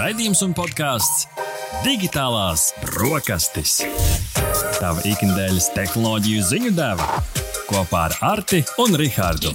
Raidījums un podkāsts Digitālās brokastis. Tava ikdienas tehnoloģiju ziņu deva kopā ar Arti un Rihardu.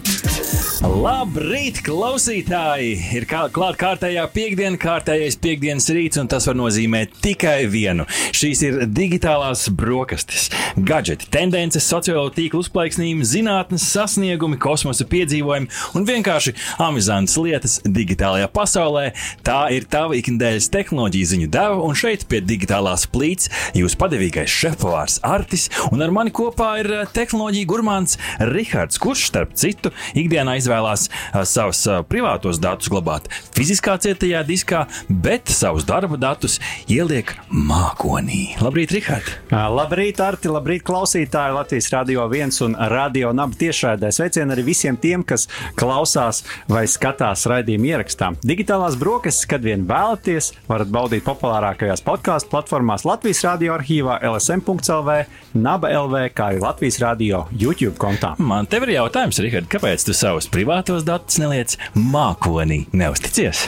Labrīt, klausītāji! Ir kā, klāt kārtējā piekdiena, kārtējais piekdienas rīts, un tas var nozīmēt tikai vienu. Šīs ir digitālās brokastis, gadgeti, tendences, sociālo tīklu uzplaiksnījumi, zinātnes sasniegumi, kosmosa piedzīvojumi un vienkārši amizantas lietas digitālajā pasaulē. Tā ir tava ikdienas tehnoloģija ziņu deva, un šeit pie digitālās plīts jūs padevīgais šefpavārs Artis, un ar mani kopā ir eh, tehnoloģija gurmāns Rihards, kurš starp citu ikdienā izvēlās uh, savus uh, privātos datus glabāt fiziskā cietajā diskā, bet savus darba datus ieliek mākonī. Labrīt, Rihard! Labrīt, Arti! Labrīt, klausītāji! Latvijas Rādio 1 un Rādio Naba tiešraidē. Sveicien arī visiem tiem, kas klausās vai skatās raidījumu ierakstā. Digitālās brokastis, kad vien vēlaties, varat baudīt populārākajās podkāstu platformās Latvijas Rādio arhīvā, LSM.CLV, Naba LV, kā arī Latvijas Rādio YouTube kontā. Man te ir jautājums, Rihard, kāpēc tu savus privātos datus neliec mākonī? Neusticies!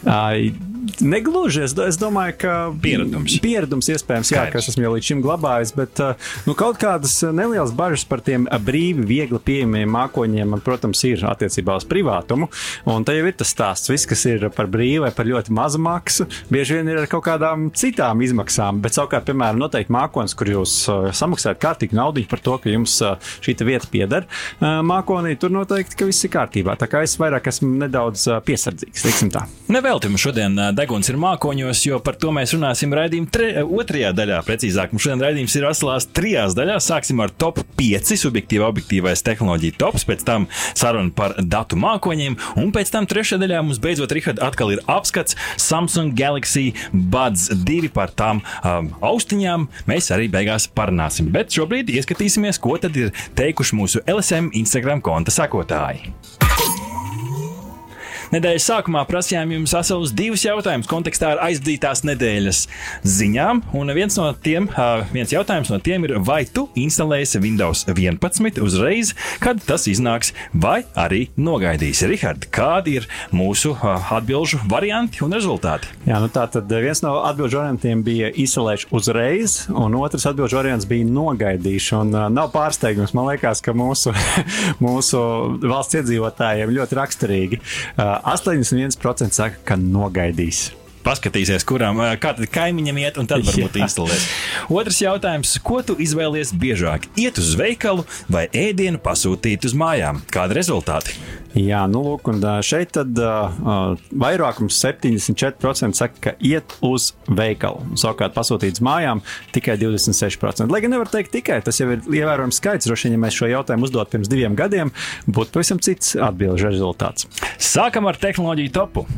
Uh, Negluži. Es, es domāju, ka Pieredums. pieredums iespējams, jā, Skaidrs. ka es esmu jau līdz šim glabājis, bet uh, nu, kaut kādas nelielas bažas par tiem uh, brīvi, viegli pieejamiem mākoņiem, man, protams, ir attiecībā uz privātumu. Un te jau ir tas stāsts, viss, kas ir par brīvu vai par ļoti mazu maksu, bieži vien ir ar kaut kādām citām izmaksām. Bet savukārt, piemēram, noteikti mākonis, kur jūs samaksājat kārtīgi naudu par to, ka jums šī vieta pieder mākonī, tur noteikti viss ir kārtībā. Tā kā es vairāk esmu nedaudz piesardzīgs, tā. Nevelti mums šodien deguns ir mākoņos, jo par to mēs runāsim raidījuma tre, otrajā daļā. Precīzāk, mums šodien raidījums ir aslās trijās daļās. Sāksim ar top 5 subjektīva, objektīvais tehnoloģija tops, pēc tam saruna par datu mākoņiem, un pēc tam trešajā daļā mums beidzot Richard, atkal ir apskats Samsung Galaxy Buds 2 par tām um, austiņām. Mēs arī beigās parunāsim, bet šobrīd ieskatīsimies, ko tad ir teikuši mūsu LSM Instagram konta sekotāji. Nedēļas sākumā prasījām jums veselus divus jautājumus kontekstā ar aizdītās nedēļas ziņām. Un viens no tiem, viens jautājums no tiem ir, vai tu instalēsi Windows 11 uzreiz, kad tas iznāks, vai arī nogaidīsi. Rihard, kādi ir mūsu ā, atbilžu varianti un rezultāti? Jā, nu tā tad viens no atbildžu variantiem bija izsalēšu uzreiz, un otrs atbildžu variants bija nogaidīšu. Un, nav pārsteigums, man liekas, ka mūsu, mūsu valsts iedzīvotājiem ļoti raksturīgi. Uh, 81% saka, ka nogaidīs. Paskatīsies, kurām ā, kā tad kaimiņam iet, un tad varbūt instalēs. Otrs jautājums, ko tu izvēlies biežāk? Iet uz veikalu vai ēdienu pasūtīt uz mājām? Kādi rezultāti? Jā, nu lūk, un šeit tad uh, vairākums 74% saka, ka iet uz veikalu. Savukārt pasūtīts mājām tikai 26%. Lai gan nevar teikt tikai, tas jau ir ievērojams skaits. Droši vien, ja mēs šo jautājumu uzdot pirms diviem gadiem, būtu pavisam cits atbildžu rezultāts. Sākam ar tehnoloģiju topu.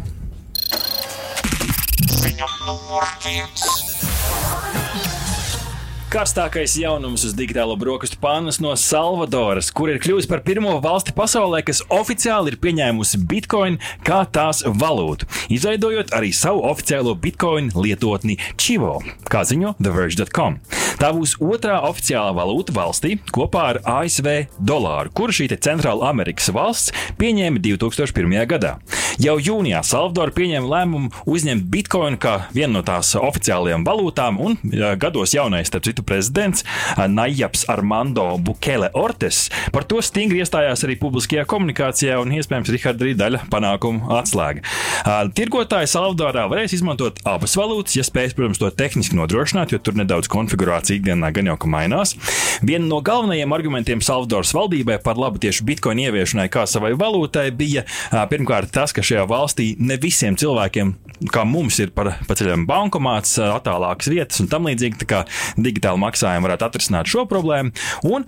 Karstākais jaunums uz digitālo brokastu pānas no Salvadoras, kur ir kļuvusi par pirmo valsti pasaulē, kas oficiāli ir pieņēmusi bitkoinu kā tās valūtu, izveidojot arī savu oficiālo bitkoinu lietotni Chivo, kā ziņo TheVerge.com. Tā būs otrā oficiālā valūta valstī kopā ar ASV dolāru, kuru šī Centrāla Amerikas valsts pieņēma 2001. gadā. Jau jūnijā Salvadora pieņēma lēmumu uzņemt bitkoinu kā vienu no tās oficiālajām valūtām, un gados jaunais, starp citu, prezidents ā, Najaps Armando Bukele Ortes par to stingri iestājās arī publiskajā komunikācijā, un iespējams Rihards arī daļa panākumu atslēga. Ā, Tirgotāji Salvadorā varēs izmantot abas valūtas, ja spēs, protams, to tehniski nodrošināt, jo tur nedaudz konfigurācija ikdienā gan jau ka mainās. Viena no galvenajiem argumentiem Salvadoras valdībai par labu tieši bitkoinu ieviešanai kā savai valūtai bija pirmkārt tas, ka šajā valstī ne visiem cilvēkiem, kā mums ir par paceļam bankomāts, attālākas vietas un tam līdzīgi, tā kā digitāli maksājumi varētu atrisināt šo problēmu. Un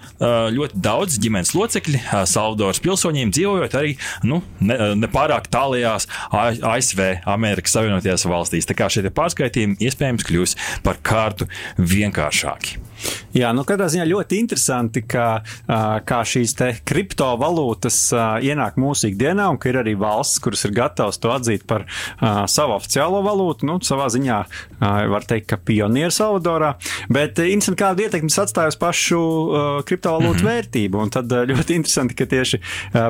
ļoti daudz ģimenes locekļi Salvadoras pilsoņiem dzīvojot arī nu, ne, nepārāk tālajās ASV, Amerikas Savienotajās valstīs. Tā kā šie pārskaitījumi iespējams kļūs par kārtu rock. Jā, nu katrā ziņā ļoti interesanti, ka kā šīs kriptovalūtas ienāk mūsu ikdienā, un ka ir arī valsts, kuras ir gatavas to atzīt par savu oficiālo valūtu. Nu, savā ziņā var teikt, ka pionieri Salvadorā, bet interesanti, kādu ietekmi tas atstāja uz pašu kriptovalūtu mm -hmm. vērtību. Un tad ļoti interesanti, ka tieši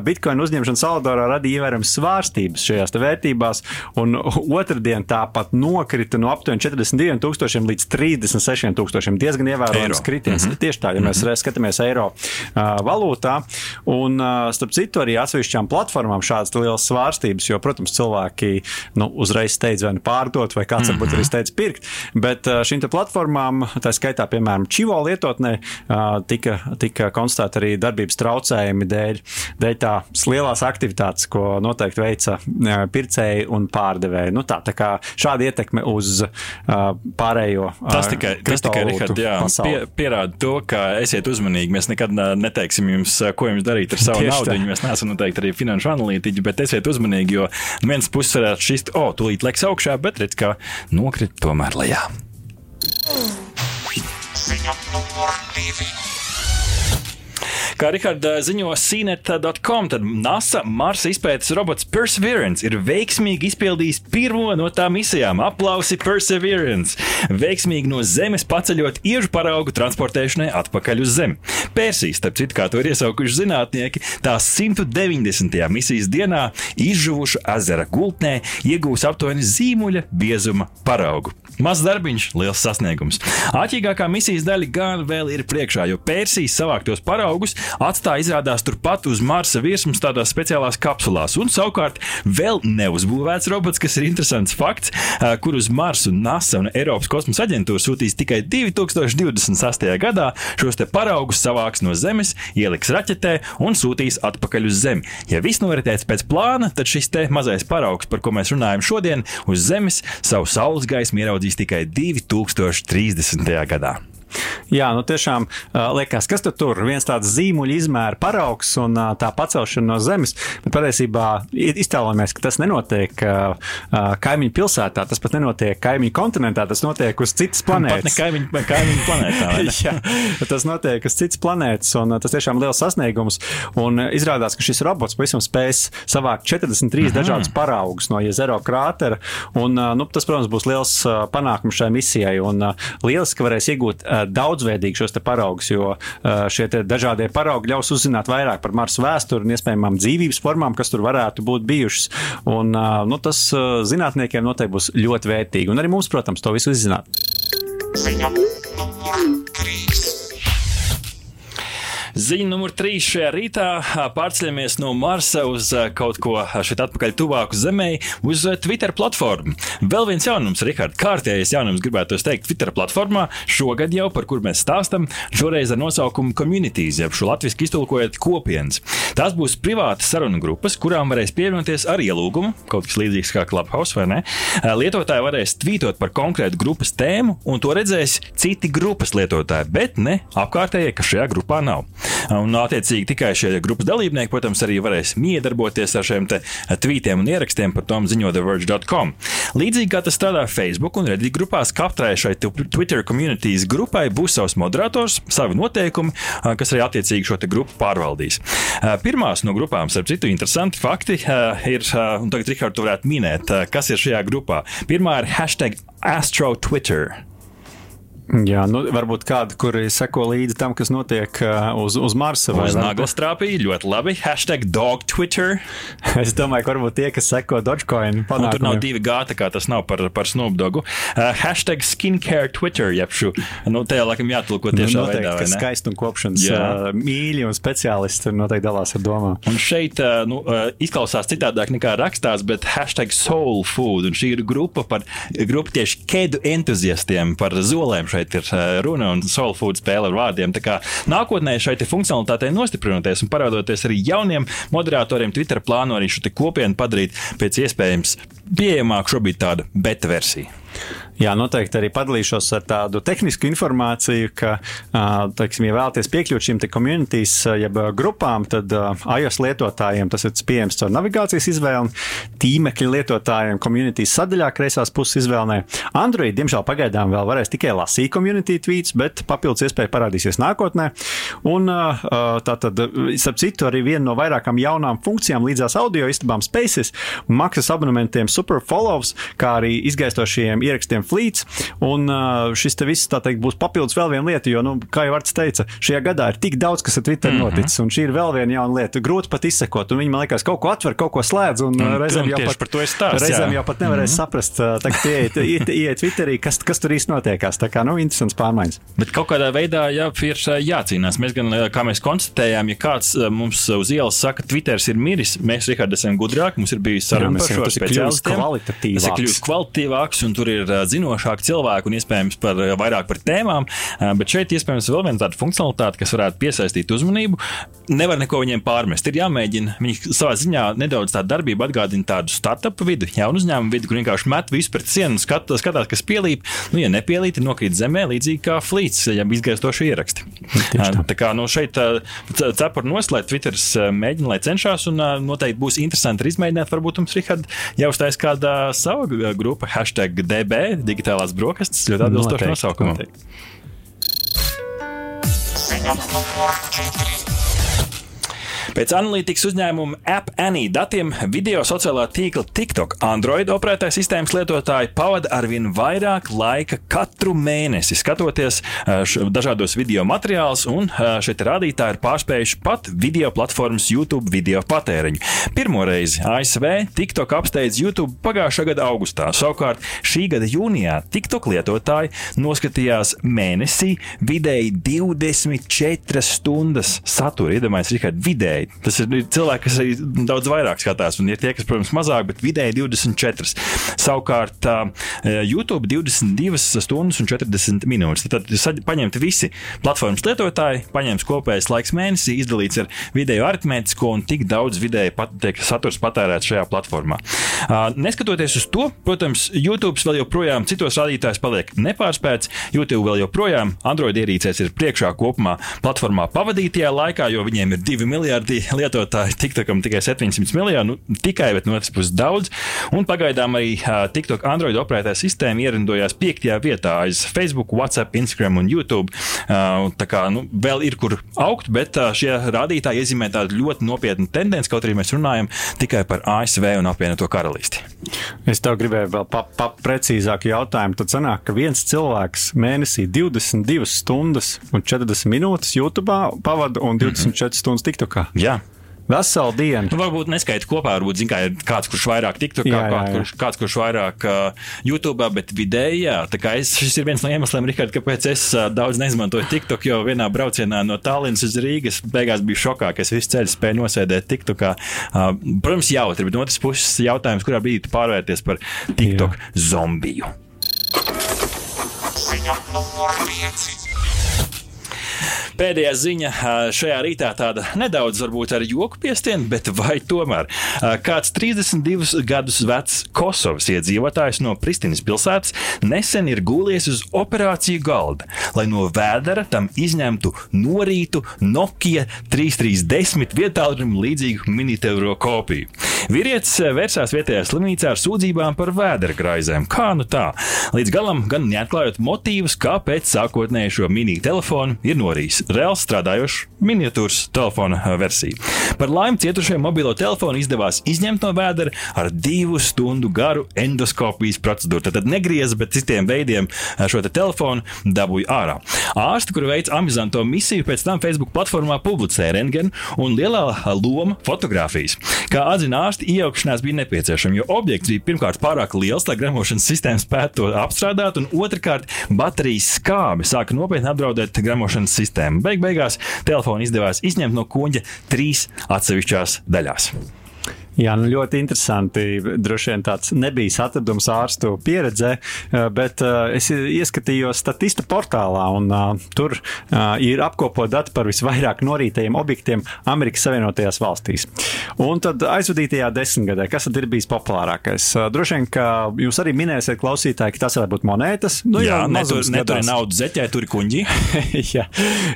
Bitcoin uzņemšana Salvadorā radīja ievērojams svārstības šajās vērtībās, un otrdien tāpat nokrita no aptuveni 42 tūkstošiem līdz 36 tūkstošiem. Diezgan ievērojams kritiens. Mm -hmm. Tieši tā, ja mēs mm -hmm. skatāmies eiro uh, valūtā. Un, uh, starp citu, arī atsevišķām platformām šādas lielas svārstības, jo, protams, cilvēki nu, uzreiz steidz vai nu pārdot, vai kāds mm -hmm. varbūt arī steidz pirkt. Bet uh, šīm platformām, tā skaitā, piemēram, Čivo lietotnē, uh, tika, tika konstatēta arī darbības traucējumi dēļ, dēļ tās lielās aktivitātes, ko noteikti veica uh, pircēji un pārdevēji. Nu, tā, tā kā šāda ietekme uz uh, pārējo. Uh, tas tikai, tas tikai Richard, jā, pie, pierāda to, ka esiet uzmanīgi. Mēs nekad neteiksim jums, ko jums darīt ar savu naudu. Mēs neesam noteikti arī finanšu analītiķi, bet esiet uzmanīgi, jo viens puses varētu šist, o, oh, tūlīt leks augšā, bet redz, kā nokrit tomēr lejā. Ziņa numur divi. Kā Rihards ziņo CNET.com, tad NASA Marsa izpētes robots Perseverance ir veiksmīgi izpildījis pirmo no tām misijām. Aplausi Perseverance! Veiksmīgi no Zemes paceļot iežu paraugu transportēšanai atpakaļ uz Zemi. Persija, starp citu, kā to ir iesaukuši zinātnieki, tās 190. misijas dienā izžuvuša ezera gultnē iegūs aptuveni zīmuļa biezuma paraugu. Mazs darbiņš, liels sasniegums. Āķīgākā misijas daļa gan vēl ir priekšā, jo Persijas savāktos paraugus atstāja izrādās turpat uz Marsa virsmas tādās speciālās kapsulās. Un savukārt vēl neuzbūvēts robots, kas ir interesants fakts, kur uz Marsu NASA un Eiropas kosmosa aģentūra sūtīs tikai 2028. gadā šos te paraugus savāks no Zemes, ieliks raķetē un sūtīs atpakaļ uz Zemi. Ja viss noritēs pēc plāna, tad šis te mazais paraugs, par ko mēs runājam šodien, uz Zemes savu saules gaismu ieraudzīs tikai 2030. gadā. Jā, nu tiešām liekas, kas tur viens tāds zīmuļu izmēra paraugs un tā pacelšana no zemes. Bet patiesībā iztēlojamies, ka tas nenotiek kaimiņu pilsētā, tas pat nenotiek kaimiņu kontinentā, tas notiek uz citas planētas. Ne kaimiņu, kaimiņu planētā. Jā, tas notiek uz citas planētas un tas tiešām liels sasniegums. Un izrādās, ka šis robots pavisam spēs savākt 43 Aha. dažādus paraugus no jezero krātera. Un, nu, tas, protams, būs liels panākums šai misijai un lieliski varēs iegūt daudzveidīgi šos paraugus, jo šie dažādie paraugi ļaus uzzināt vairāk par Marsa vēsturi un iespējamām dzīvības formām, kas tur varētu būt bijušas. Un, nu, tas zinātniekiem noteikti būs ļoti vērtīgi. Un arī mums, protams, to visu izzināt. Ziņa. Ziņa numur trīs šajā rītā pārceļamies no Marsa uz kaut ko šeit atpakaļ tuvāku Zemē, uz Twitter platformu. Vēl viens jaunums, Rihards, kārtējais jaunums, gribētu teikt, Twitter platformā šogad jau, par kur mēs stāstam, šoreiz ar nosaukumu Communities, jeb šo latviešu iztulkojot kopienas. Tās būs privātas sarunu grupas, kurām varēs pievienoties ar ielūgumu, kaut kas līdzīgs kā Clubhouse vai ne. Lietotāji varēs tvītot par konkrētu grupas tēmu, un to redzēs citi grupas lietotāji, bet ne apkārtējie, kas šajā grupā nav. Un, attiecīgi, tikai šie grupas dalībnieki, protams, arī varēs miedarboties ar šiem tvītiem un ierakstiem par tom ziņo TheVerge.com. Līdzīgi kā tas strādā Facebook un Reddit grupās, katrai šai Twitter communities grupai būs savs moderators, savi noteikumi, kas arī attiecīgi šo grupu pārvaldīs. Pirmās no grupām, starp citu, interesanti fakti ir, un tagad Rikārds varētu minēt, kas ir šajā grupā. Pirmā ir hashtag Astro Twitter. Jā, nu, varbūt kādi, kuri seko līdzi tam, kas notiek uh, uz, uz Marsa. Uz naglastrāpī ļoti labi. Hashtag dog Twitter. es domāju, ka varbūt tie, kas seko Dogecoin, panākumiem. Tur nav divi gāti, kā tas nav par, par Snoop Dogu. Uh, hashtag skincare Twitter, jeb šo, nu, te laikam jātulko nu, tiešā nu, noteikti, veidā. Ka skaistuma kopšanas uh, mīļi un speciālisti noteikti dalās ar domām. Un šeit, uh, nu, uh, izklausās citādāk nekā rakstās, bet hashtag soul food, un šī ir grupa par, grupa tieši kedu entuziastiem par zolēm šeit ir eh, runa un soul food spēle ar vārdiem. Tā kā nākotnē šai funkcionalitātei nostiprinoties un parādoties arī jauniem moderatoriem, Twitter plāno arī šo kopienu padarīt pēc iespējams pieejamāku šobrīd tādu beta versiju. Jā, noteikti arī padalīšos ar tādu tehnisku informāciju, ka, teiksim, ja vēlaties piekļūt šīm te communities, jeb grupām, tad iOS lietotājiem tas ir pieejams caur navigācijas izvēli, tīmekļa lietotājiem communities sadaļā kreisās puses izvēlē. Android, diemžēl, pagaidām vēl varēs tikai lasīt community tweets, bet papildus iespēja parādīsies nākotnē. Un tā tad, starp citu, arī viena no vairākām jaunām funkcijām līdzās audio istabām Spaces, maksas abonementiem Super Follows, kā arī izgaistošiem ierakstiem flīts. Un šis te viss, tā teikt, būs papildus vēl viena lieta, jo, nu, kā jau Vārts teica, šajā gadā ir tik daudz, kas ar Twitter mm -hmm. noticis, un šī ir vēl viena jauna lieta. Grūti pat izsekot, un viņi man liekas, kaut ko atver, kaut ko slēdz, un mm, reizēm jau pat, par to stāst, reizēm jau pat nevarēs mm -hmm. saprast, tagad ieiet, ieiet, ieiet Twitterī, kas, kas tur īsti notiekās. Tā kā, nu, interesants pārmaiņas. Bet kaut kādā veidā jā, ir jācīnās. Mēs gan, kā mēs konstatējām, ja kāds mums uz ielas saka, Twitters ir miris, mēs, Rihards, esam gudrāki, mums ir bijusi saruna par šo speciālistiem. Tas ir kļuvis kvalitatīvāks, un tur ir cilvēki cilvēku un iespējams par, eh, vairāk par tēmām. Eh, bet šeit iespējams vēl viena tāda funkcionalitāte, kas varētu piesaistīt uzmanību. Nevar neko viņiem pārmest. Ir jāmēģina viņi savā ziņā nedaudz tādu darbību atgādina tādu startup vidu, jaunu uzņēmumu vidu, kur vienkārši met visu pret sienu, skat, skatās, kas pielīp. Nu, ja nepielīp, nokrīt zemē, līdzīgi kā flīts, ja izgaistoši ieraksti. Tā. Eh, tā kā nu, šeit cepuri noslēgt, Twitter mēģina, lai cenšas, un noteikti būs interesanti arī izmēģināt. Varbūt jums, Rihard, jau uztais kāda sava grupa, hashtag DB, digitālās brokastis ļoti atbilstoši nosaukumam. Pēc analītikas uzņēmuma App Annie datiem video sociālā tīkla TikTok Android operētāja sistēmas lietotāji pavada arvien vairāk laika katru mēnesi skatoties dažādos video materiālus, un šeit rādītāji ir pārspējuši pat video platformas YouTube video patēriņu. Pirmoreiz ASV TikTok apsteidz YouTube pagājušā gada augustā. Savukārt šī gada jūnijā TikTok lietotāji noskatījās mēnesī vidēji 24 stundas satura. Iedomājieties, Rihard, vidēji vidēji. Tas ir cilvēki, kas arī daudz vairāk skatās, un ir tie, kas, protams, mazāk, bet vidēji 24. Savukārt, YouTube 22 stundas un 40 minūtes. Tad, tad paņemti visi platformas lietotāji, paņemts kopējais laiks mēnesī, izdalīts ar vidēju aritmētisko un tik daudz vidēji pat, tiek saturs patērēts šajā platformā. Neskatoties uz to, protams, YouTube vēl joprojām citos rādītājos paliek nepārspēts. YouTube vēl joprojām Android ierīcēs ir priekšā kopumā platformā pavadītajā laikā, jo viņiem ir 2 miljardi miljardi lietotāji, TikTokam tikai 700 miljoni, nu, tikai, bet no otras puses daudz. Un pagaidām arī TikTok Android operētāja sistēma ierindojās piektajā vietā aiz Facebook, WhatsApp, Instagram un YouTube. Tā kā nu, vēl ir kur augt, bet šie rādītāji iezīmē tādu ļoti nopietnu tendenci, kaut arī mēs runājam tikai par ASV un apvienoto karalisti. Es tev gribēju vēl pa, pa precīzāku jautājumu. Tad sanāk, ka viens cilvēks mēnesī 22 stundas un 40 minūtes YouTube pavada un 24 mm -hmm. stundas TikTokā. Jā. Veselu dienu. Nu, varbūt neskaidrs kopā, varbūt zin, kā ir kāds, kurš vairāk tiktu, kā jā, jā, jā. Kurš, kāds, kurš vairāk uh, YouTube, bet vidēji, jā. Tā kā es, šis ir viens no iemesliem, Rihard, kāpēc es uh, daudz neizmantoju TikTok, jo vienā braucienā no Tallinas uz Rīgas beigās biju šokā, ka es visu ceļu spēju nosēdēt TikTokā. Uh, protams, jautri, bet no otras puses jautājums, kurā brīdī pārvērties par TikTok jā. zombiju. Ziņa numur 5. Pēdējā ziņa šajā rītā tāda nedaudz varbūt ar joku piestienu, bet vai tomēr kāds 32 gadus vecs Kosovas iedzīvotājs no Pristinas pilsētas nesen ir gūlies uz operāciju galda, lai no vēdera tam izņemtu norītu Nokia 3310 vietālurim līdzīgu miniteuro kopiju. Vīrietis vērsās vietējā slimnīcā ar sūdzībām par vēdera graizēm. Kā nu tā? Līdz galam gan neatklājot motīvus, kāpēc sākotnēji šo mini telefonu ir norījis reāli strādājoša miniatūras telefona versija. Par laimi cietušajam mobilo telefonu izdevās izņemt no vēdera ar divu stundu garu endoskopijas procedūru. Tad negrieza, bet citiem veidiem šo te telefonu dabūja ārā. Ārsti, kuri veic amizanto misiju, pēc tam Facebook platformā publicēja rentgenu un lielā loma fotografijas. Kā atzina ārsti, iejaukšanās bija nepieciešama, jo objekts bija pirmkārt pārāk liels, lai gremošanas sistēma spētu to apstrādāt, un otrkārt baterijas skābi sāka nopietni apdraudēt gremošanas sistēmu sistēmu. Beig beigās telefonu izdevās izņemt no kuģa trīs atsevišķās daļās. Jā, nu ļoti interesanti. Droši vien tāds nebija atradums ārstu pieredzē, bet es ieskatījos statista portālā, un tur ir apkopot dati par visvairāk norītajiem objektiem Amerikas Savienotajās valstīs. Un tad aizvadītajā desmitgadē, kas tad ir bijis populārākais? Droši vien, ka jūs arī minēsiet, klausītāji, ka tas varētu būt monētas. Nu, jā, jā netur, netur naudu zeķē, tur ir kuģi. jā,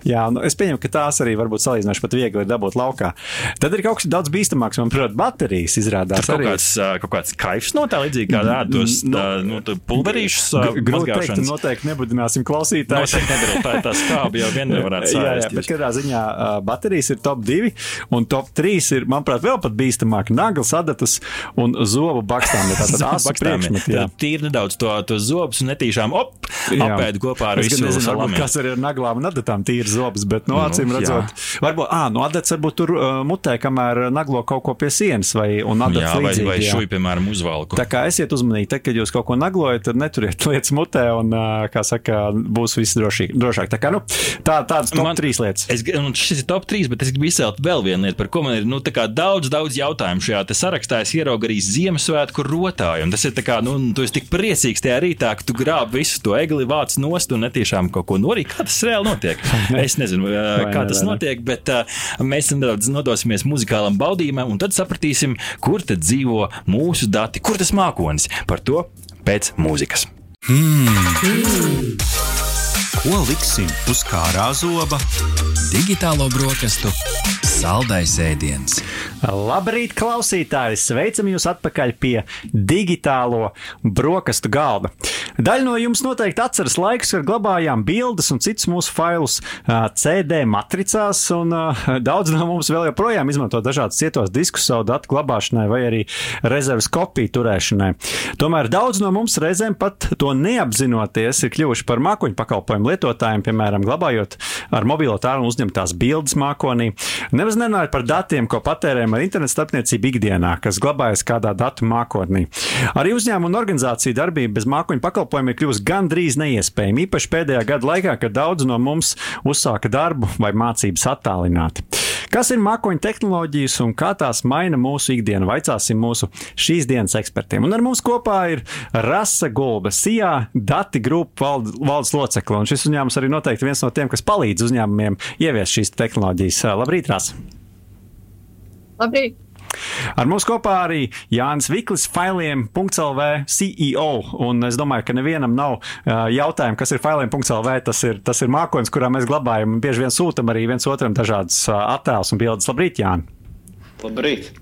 jā nu, es pieņemu, ka tās arī varbūt salīdzinoši pat viegli ir dabūt laukā. Tad ir kaut kas daudz bīstamāks, manuprāt, baterijas izrādās. Kaut kāds, kaut kāds kaifs no tā līdzīgi kā ēdos nu, nu, pulverīšus. Grūti teikt, noteikti nebudināsim klausītājus. Noteikti nedarīt, tā, tā skābi jau vien nevarētu sāst. jā, jā, bet katrā ziņā baterijas ir top 2 un top 3 ir, manuprāt, vēl pat bīstamāk. Naglas, adatas un zobu bakstāmi. Tātad asu priekšmeti. Jā. Tīri nedaudz to, to zobus un netīšām, op, apēdu kopā ar visu nezinu, varbūt, kas ir ar naglām un adatām tīri zobus, bet, no nu, acīm redzot, varbūt, ā, no adats varbūt tur mutē, kamēr naglo kaut ko pie sienas vai un adats jā, līdzīgi. Vai, vai šuj, piemēram, uzvalku. Tā kā esiet uzmanīgi, te, kad jūs kaut ko naglojat, tad neturiet lietas mutē un, kā saka, būs viss drošāk. drošāk. Tā kā, nu, tā, tādas top man, trīs lietas. Es, un šis ir top trīs, bet es gribu izcelt vēl vienu lietu, par ko man ir, nu, tā kā daudz, daudz jautājumu šajā sarakstā. Es ieraugu arī Ziemassvētku rotājumu. Tas ir tā kā, nu, tu esi tik priecīgs tajā rītā, ka tu grābi visu to egli vāc nost un netiešām kaut ko norīt. Kā tas reāli notiek? Es nezinu, kā tas notiek, bet uh, mēs nedaudz nodosimies muzikālam baudījumam un tad sapratīsim, kur tad dzīvo mūsu dati, kur tas mākonis. Par to pēc mūzikas. Hmm. Mm. Ko liksim uz kārā zoba? Digitālo brokastu saldais ēdiens. Labrīt, klausītāji! Sveicam jūs atpakaļ pie digitālo brokastu galda. Daļa no jums noteikti atceras laikus, kad glabājām bildes un citus mūsu failus CD matricās, un daudz no mums vēl joprojām izmanto dažādas cietos diskus savu datu glabāšanai vai arī rezerves kopiju turēšanai. Tomēr daudz no mums reizēm pat to neapzinoties ir kļuvuši par mākoņu pakalpojumu lietotājiem, piemēram, glabājot ar mobilo tālruni uzņemtās bildes mākonī. Nemaz nerunājot par datiem, ko patērējam ar internetu starpniecību ikdienā, kas glabājas kādā datu mākotnī. Arī uzņēmuma un organizācija darbība bez mākoņu pakalpojumiem ir kļuvusi gandrīz neiespējama, īpaši pēdējā gada laikā, kad daudz no mums uzsāka darbu vai mācības attālināti. Kas ir mākoņu tehnoloģijas un kā tās maina mūsu ikdienu? Vaicāsim mūsu šīs dienas ekspertiem. Un ar mums kopā ir Rasa Gulba, SIA dati grupu vald, valdes locekle. Un šis uzņēmums arī noteikti viens no tiem, kas palīdz uzņēmumiem ieviest šīs tehnoloģijas. Labrīt, Rasa! Labrīt! Ar mums kopā arī Jānis Viklis, failiem.lv CEO. Un es domāju, ka nevienam nav jautājumu, kas ir failiem.lv. Tas ir, tas ir mākonis, kurā mēs glabājam un bieži vien sūtam arī viens otram dažādas attēlus un bildes. Labrīt, Jāni! Labrīt!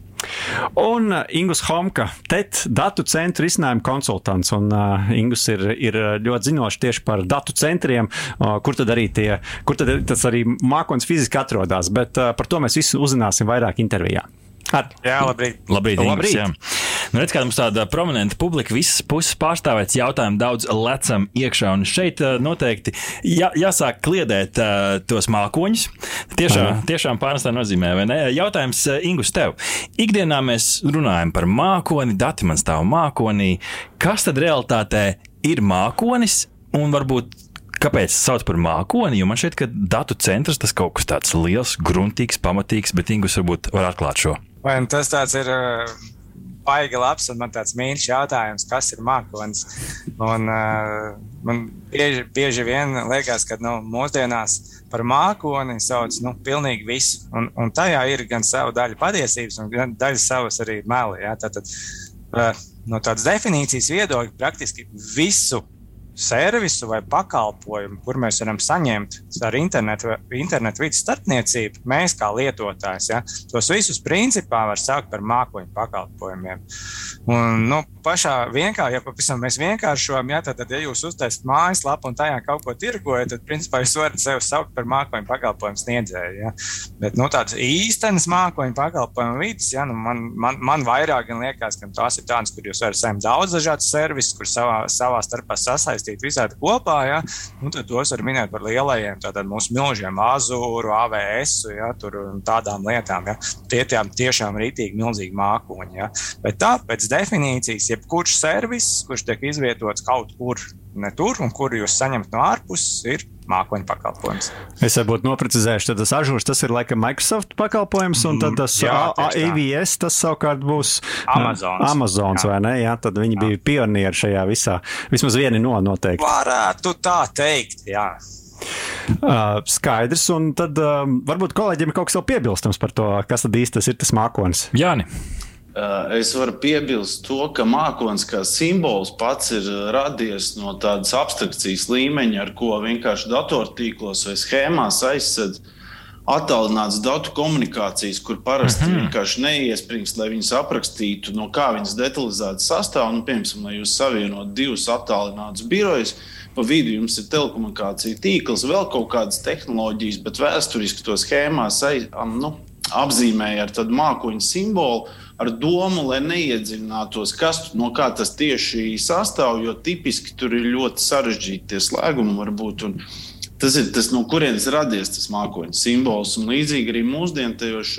Un Ingus Homka, TET datu centra risinājuma konsultants. Un, uh, Ingus ir, ir ļoti zinošs tieši par datu centriem, uh, kur tad arī tie, kur tad tas arī mākonis fiziski atrodas. Bet uh, par to mēs visu uzzināsim vairāk intervijā. Ar. Jā, labrīt. Labrīt, labrīt. Ingus, jā. Nu, redz, kā mums tāda prominenta publika, visas puses pārstāvēts jautājumu daudz lecam iekšā. Un šeit noteikti jā, jāsāk kliedēt uh, tos mākoņus. Tiešām, Aha. tiešām pārnestā nozīmē, vai ne? Jautājums Ingus tev. Ikdienā mēs runājam par mākoni, dati man stāv mākonī. Kas tad realitātē ir mākonis un varbūt Kāpēc tas sauc par mākoni? Jo man šķiet, ka datu centrs tas kaut kas tāds liels, gruntīgs, pamatīgs, bet Ingus varbūt var atklāt šo. Vai tas tāds ir uh, baigi labs un man tāds mīļš jautājums, kas ir mākslinieks? Un uh, man bieži, bieži vien liekas, ka nu, mūsdienās par mākslinieci sauc nu, pilnīgi visu. Un, un tajā ir gan sava daļa patiesības, gan daļa savas arī meli. Ja? Tātad, uh, no tādas definīcijas viedokļa praktiski visu servisu vai pakalpojumu, kur mēs varam saņemt ar internetu, internetu vidas starpniecību, mēs kā lietotājs, ja, tos visus principā var saukt par mākoņu pakalpojumiem. Un, nu, pašā vienkārši, ja pavisam mēs vienkāršojam, ja, tad, tad, ja jūs uztaisat mājaslapu un tajā kaut ko tirgojat, tad, principā, jūs varat sevi saukt par mākoņu pakalpojumu sniedzēju. Ja. Bet, nu, tādas īstenas mākoņu pakalpojumu vidas, ja, nu, man, man, man vairāk liekas, ka tās ir tādas, kur jūs varat saņemt daudz dažādas servisus, kur savā, savā starpā sasaistīt visādi kopā, ja, nu, tad tos var minēt par lielajiem, tātad mūsu milžiem Azūru, AVS, ja, tur tādām lietām. Ja. Tie tiešām rītīgi milzīgi mākoņi. Ja. Bet tā, pēc definīcijas, jebkurš servis, kurš tiek izvietots kaut kur ne tur, un kuru jūs saņemat no ārpuses, ir mākoņu pakalpojums. Es varbūt noprecizēšu, tad tas ažūrs tas ir laikam Microsoft pakalpojums, un tad tas Jā. AVS tas savukārt būs Amazons. Amazons Jā. vai ne? Jā, tad viņi bija pionieri šajā visā. Vismaz vieni no noteikti. Varētu tā teikt, jā. Uh, skaidrs, un tad uh, varbūt kolēģiem ir kaut kas vēl piebilstams par to, kas tad īsti tas ir tas mākonis. Jāni, Uh, Es varu piebilst to, ka mākslinieks kā simbols pats ir uh, radies no tādas abstrakcijas līmeņa, ar ko vienkārši datortīklos vai schēmās aizsardz attālināts datu komunikācijas, kur parasti mm -hmm. vienkārši neiespringst, lai viņas aprakstītu, no kā viņas detalizēti sastāv. Nu, piemēram, lai jūs savienot divus attālinātus birojus, pa vidu jums ir telekomunikācija tīkls, vēl kaut kādas tehnoloģijas, bet vēsturiski to schēmās aiz, nu, apzīmēja ar tādu mākoņu simbolu. Ar domu, lai neiedziļinātos, kas no kā tas tieši sastāv, jo tipiski tur ir ļoti sarežģīti slēgumi, varbūt. Un tas ir tas, no kurienes radies tas mākoņu simbols. Un līdzīgi arī mūsdienu tajos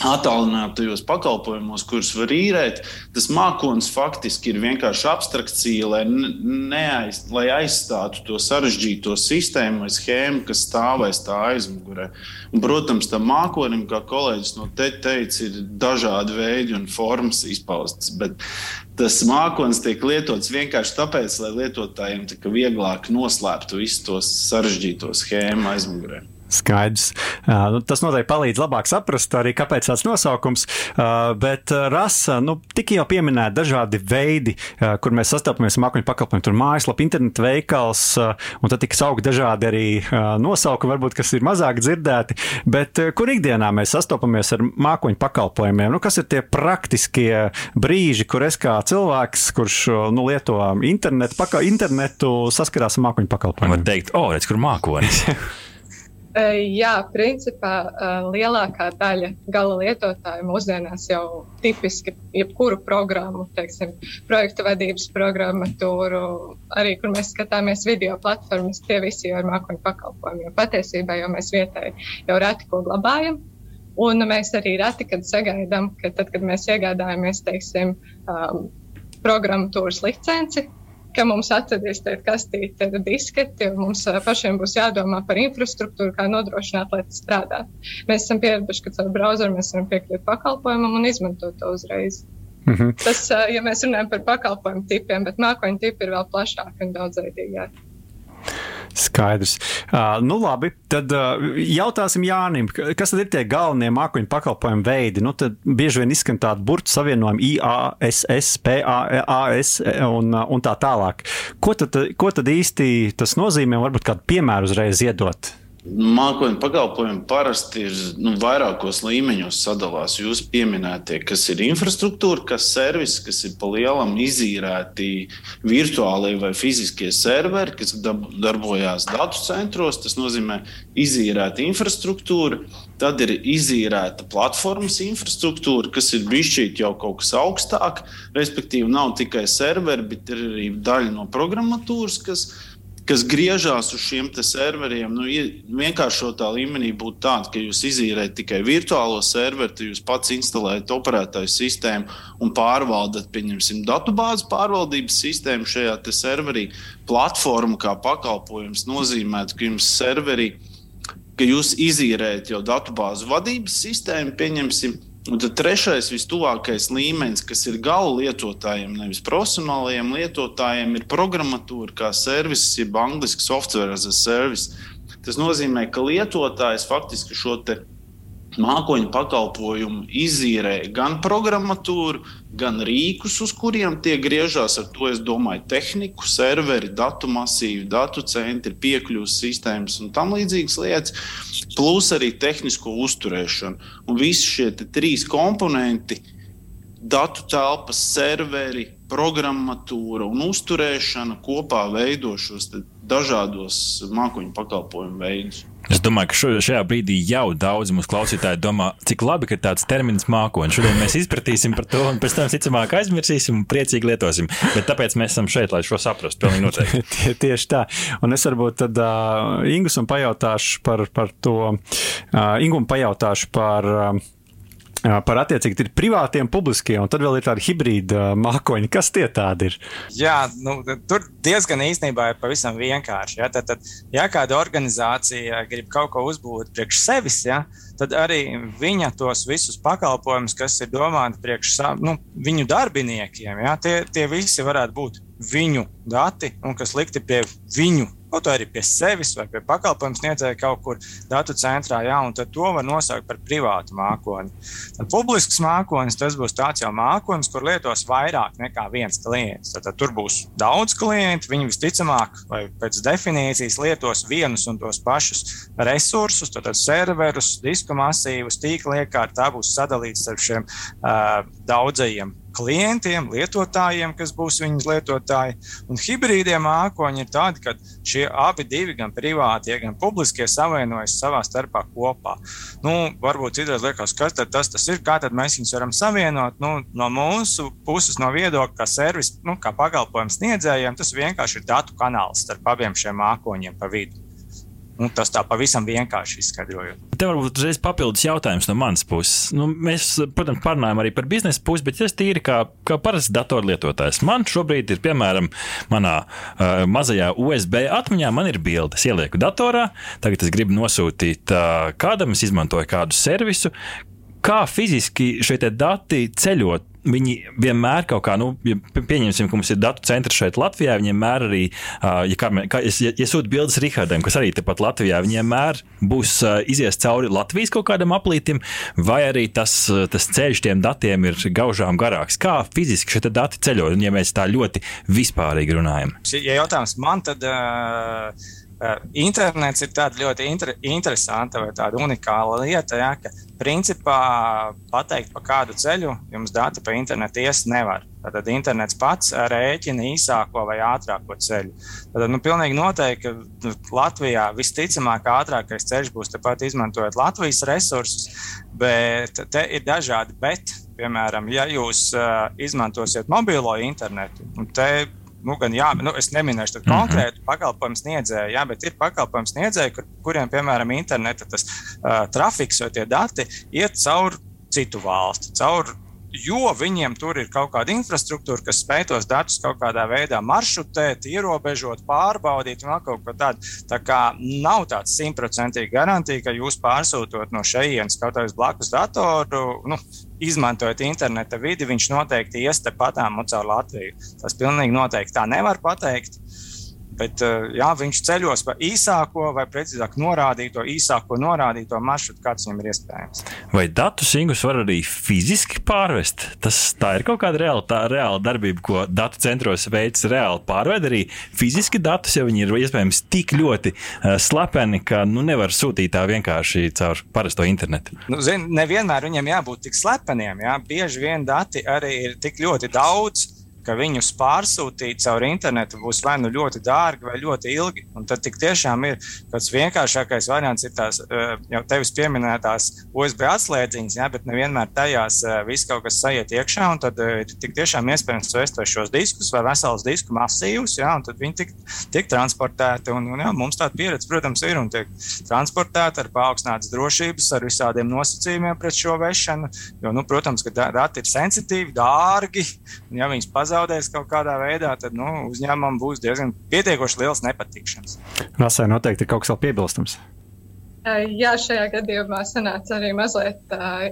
attālinātajos pakalpojumos, kurus var īrēt, tas mākslinieks faktiski ir vienkārši abstrakcija, lai, neaiz, lai aizstātu to sarežģīto sistēmu vai schēmu, kas stāv aiz tā aizmugurē. Un, protams, tam mākonim, kā kolēģis no te teica, ir dažādi veidi un formas izpaustas. Bet tas mākslinieks tiek lietots vienkārši tāpēc, lai lietotājiem tika vieglāk noslēptu visu to sarežģīto schēmu aizmugurē. Skaidrs. Uh, nu, tas noteikti palīdz labāk saprast arī, kāpēc tāds nosaukums. Uh, bet uh, rasa, nu, tik jau pieminēti dažādi veidi, kur mēs sastopamies ar mākoņu pakalpojumu. Tur mājaslapa, internetu veikals, un tad tiks augt dažādi arī nosaukumi, varbūt, kas ir mazāk dzirdēti. Bet kur ikdienā mēs sastopamies ar mākoņu pakalpojumiem? Nu, kas ir tie praktiskie brīži, kur es kā cilvēks, kurš nu, lieto internetu, paka, internetu saskarās ar mākoņu pakalpojumiem? teikt, o, redz, kur mākonis. Jā, principā lielākā daļa gala lietotāju mūsdienās jau tipiski jebkuru programmu, teiksim, projektu vadības programmatūru, arī kur mēs skatāmies video platformas, tie visi jau ir mākoņu pakalpojumi. Jo patiesībā jau mēs vietēji jau reti ko glabājam. Un mēs arī reti, kad sagaidām, ka tad, kad mēs iegādājamies, teiksim, um, programmatūras licenci, ka mums atradīs tāda kastīte ar disketi, un mums ā, pašiem būs jādomā par infrastruktūru, kā nodrošināt, lai tas strādā. Mēs esam pieraduši, ka caur browseru mēs varam piekļūt pakalpojumam un izmantot to uzreiz. Mhm. Tas, ā, ja mēs runājam par pakalpojumu tipiem, bet mākoņu tipi ir vēl plašāki un daudzveidīgāki. Skaidrs. Uh, nu, labi. Tad uh, jautāsim Jānim, kas tad ir tie galvenie mākoņu pakalpojumu veidi? Nu, tad bieži vien izskan tādi burbuļu savienojumi, IASS, PAS un, un tā tālāk. Ko tad, ko tad īsti tas nozīmē? Varbūt kādu piemēru uzreiz iedot. Mākoņu pakalpojumi parasti ir nu, vairākos līmeņos sadalās. Jūs pieminētie, kas ir infrastruktūra, kas servis, kas ir pa lielam izīrēti virtuālie vai fiziskie serveri, kas darbojās datu centros. Tas nozīmē izīrēta infrastruktūra. Tad ir izīrēta platformas infrastruktūra, kas ir bijusi jau kaut kas augstāk. Respektīvi, nav tikai serveri, bet ir arī daļa no programmatūras, kas kas griežās uz šiem serveriem. Nu, ie- vienkāršotā līmenī būtu tāda, ka jūs izīrējat tikai virtuālo serveri, tad jūs pats instalējat operētāju sistēmu un pārvaldat, pieņemsim, datubāzes pārvaldības sistēmu šajā serverī. Platforma kā pakalpojums nozīmē, ka jums serverī ka jūs izīrējat jau datubāzu vadības sistēmu, pieņemsim. Un tad trešais, vistuvākais līmenis, kas ir gala lietotājiem, nevis profesionālajiem lietotājiem, ir programmatūra kā servis, jeb angļuiski software as a service. Tas nozīmē, ka lietotājs faktiski šo te mākoņu pakalpojumu izīrē gan programmatūru, gan rīkus, uz kuriem tie griežās. Ar to es domāju, tehniku, serveri, datu masīvu, datu centri, piekļuves sistēmas un tam līdzīgas lietas, plus arī tehnisko uzturēšanu. Un visi šie trīs komponenti datu telpas, serveri, programmatūra un uzturēšana kopā veido šos dažādos mākoņu pakalpojumu veidus. Es domāju, ka šo, šajā brīdī jau daudz mūsu klausītāji domā, cik labi, ka ir tāds termins mākoņi. Šodien mēs izpratīsim par to, un pēc tam, ticamāk, aizmirsīsim un priecīgi lietosim. Bet tāpēc mēs esam šeit, lai šo saprastu. Pilnīgi noteikti. Tie, tieši tā. Un es varbūt tad uh, Ingus un pajautāšu par, par to. Uh, Ingum pajautāšu par. Uh, par attiecīgi ir privātie un publiskie, un tad vēl ir tādi hibrīda mākoņi. Kas tie tādi ir? Jā, nu, tur diezgan īstenībā ir pavisam vienkārši. Ja? Tad, tad, ja kāda organizācija grib kaut ko uzbūvēt priekš sevis, ja, tad arī viņa tos visus pakalpojumus, kas ir domāti priekš nu, viņu darbiniekiem, ja, tie, tie visi varētu būt viņu dati un kas likti pie viņu kaut arī pie sevis vai pie pakalpojumu sniedzēja kaut kur datu centrā, jā, un to var nosaukt par privātu mākoni. Tad publisks mākonis tas būs tāds jau mākonis, kur lietos vairāk nekā viens klients. Tad, tad tur būs daudz klientu, viņi visticamāk, vai pēc definīcijas lietos vienus un tos pašus resursus, tad serverus, disku masīvus, tīkla iekārtu. Tā būs sadalīta starp šiem uh, daudzajiem klientiem, lietotājiem, kas būs viņas lietotāji. Un hibrīdie mākoņi ir tādi, ka šie abi divi, gan privātie, gan publiskie, savienojas savā starpā kopā. Nu, varbūt citreiz liekas, kas tas, tas ir, kā mēs viņus varam savienot. Nu, no mūsu puses, no viedokļa, kā servis, nu, kā pakalpojums sniedzējiem, tas vienkārši ir datu kanāls starp abiem šiem mākoņiem pa vidu. Nu, tas tā pavisam vienkārši izskaidrojot. Te varbūt uzreiz papildus jautājums no manas puses. Nu, mēs, protams, parunājam arī par biznesa pusi, bet es tīri kā, kā parasts datorlietotājs. Man šobrīd ir, piemēram, manā uh, mazajā USB atmiņā, man ir bilde. Es ielieku datorā, tagad es gribu nosūtīt uh, kādam, es izmantoju kādu servisu. Kā fiziski šie dati ceļot viņi vienmēr kaut kā, nu, ja pieņemsim, ka mums ir datu centrs šeit Latvijā, viņi vienmēr arī, ja, kā, kā ja, ja sūtu bildes Rihardam, kas arī tepat Latvijā, viņi vienmēr būs izies cauri Latvijas kaut kādam aplītim, vai arī tas, tas ceļš tiem datiem ir gaužām garāks. Kā fiziski šie dati ceļo, ja mēs tā ļoti vispārīgi runājam? Ja jautājums man, tad. Uh... Uh, internets ir tāda ļoti inter, interesanta vai tāda unikāla lieta, ja, ka principā pateikt, pa kādu ceļu jums dati pa internetu ies nevar. Tad internets pats rēķina īsāko vai ātrāko ceļu. Tad nu, pilnīgi noteikti, nu, Latvijā visticamāk ātrākais ceļš būs tepat izmantojot Latvijas resursus, bet te ir dažādi bet. Piemēram, ja jūs uh, izmantosiet mobilo internetu, te nu, gan jā, nu, es neminēšu mm -hmm. konkrētu pakalpojumu sniedzēju, jā, bet ir pakalpojumu sniedzēji, kur, kuriem, piemēram, interneta tas uh, trafiks vai tie dati iet cauri citu valsti, cauri jo viņiem tur ir kaut kāda infrastruktūra, kas spēj tos datus kaut kādā veidā maršrutēt, ierobežot, pārbaudīt un kaut ko tādu. Tā kā nav tāds simtprocentīgi garantija, ka jūs pārsūtot no šejienes kaut kādus blakus datoru, nu, izmantojot interneta vidi, viņš noteikti ies tepatām caur Latviju. Tas pilnīgi noteikti tā nevar pateikt. Bet eh, jā, viņš ceļos pa īsāko, vai precīzāk, norādīto, īsāko norādīto maršrutu, kāds viņam ir iespējams. Vai datu singus var arī fiziski pārvest? Tas ir kaut kāda reāla, tā, reāla darbība, ko datu centros veids reāli pārved arī fiziski datus, ja viņi ir iespējams tik ļoti uh, slepeni, ka nu, nevar sūtīt tā vienkārši caur parasto internetu. Nu, zin, nevienmēr viņam jābūt tik slepeniem. Jā. Bieži vien dati arī ir tik ļoti daudz ka viņus pārsūtīt caur internetu būs vai nu ļoti dārgi, vai ļoti ilgi. Un tad tiešām ir tāds vienkāršākais variants, ir tās eh, jau tevis pieminētās USB atslēdziņas, ja, bet nevienmēr tajās eh, viss kaut kas sajiet iekšā. Tad ir eh, tik tiešām iespējams vest šos diskus vai veselus disku masīvus, ja, un tad viņi tik, tiek transportēti. Un, un, ja, mums tāda pieredze, protams, ir un tiek transportēta ar paaugstinātas drošības, ar visādiem nosacījumiem pret šo vešanu. Jo, nu, protams, ka dati ir sensitīvi, dārgi, un ja pazaudēs kaut kādā veidā, tad nu, uzņēmumam būs diezgan pietiekoši liels nepatikšanas. Rasai noteikti ir kaut kas vēl piebilstams. Jā, šajā gadījumā sanāca arī mazliet uh,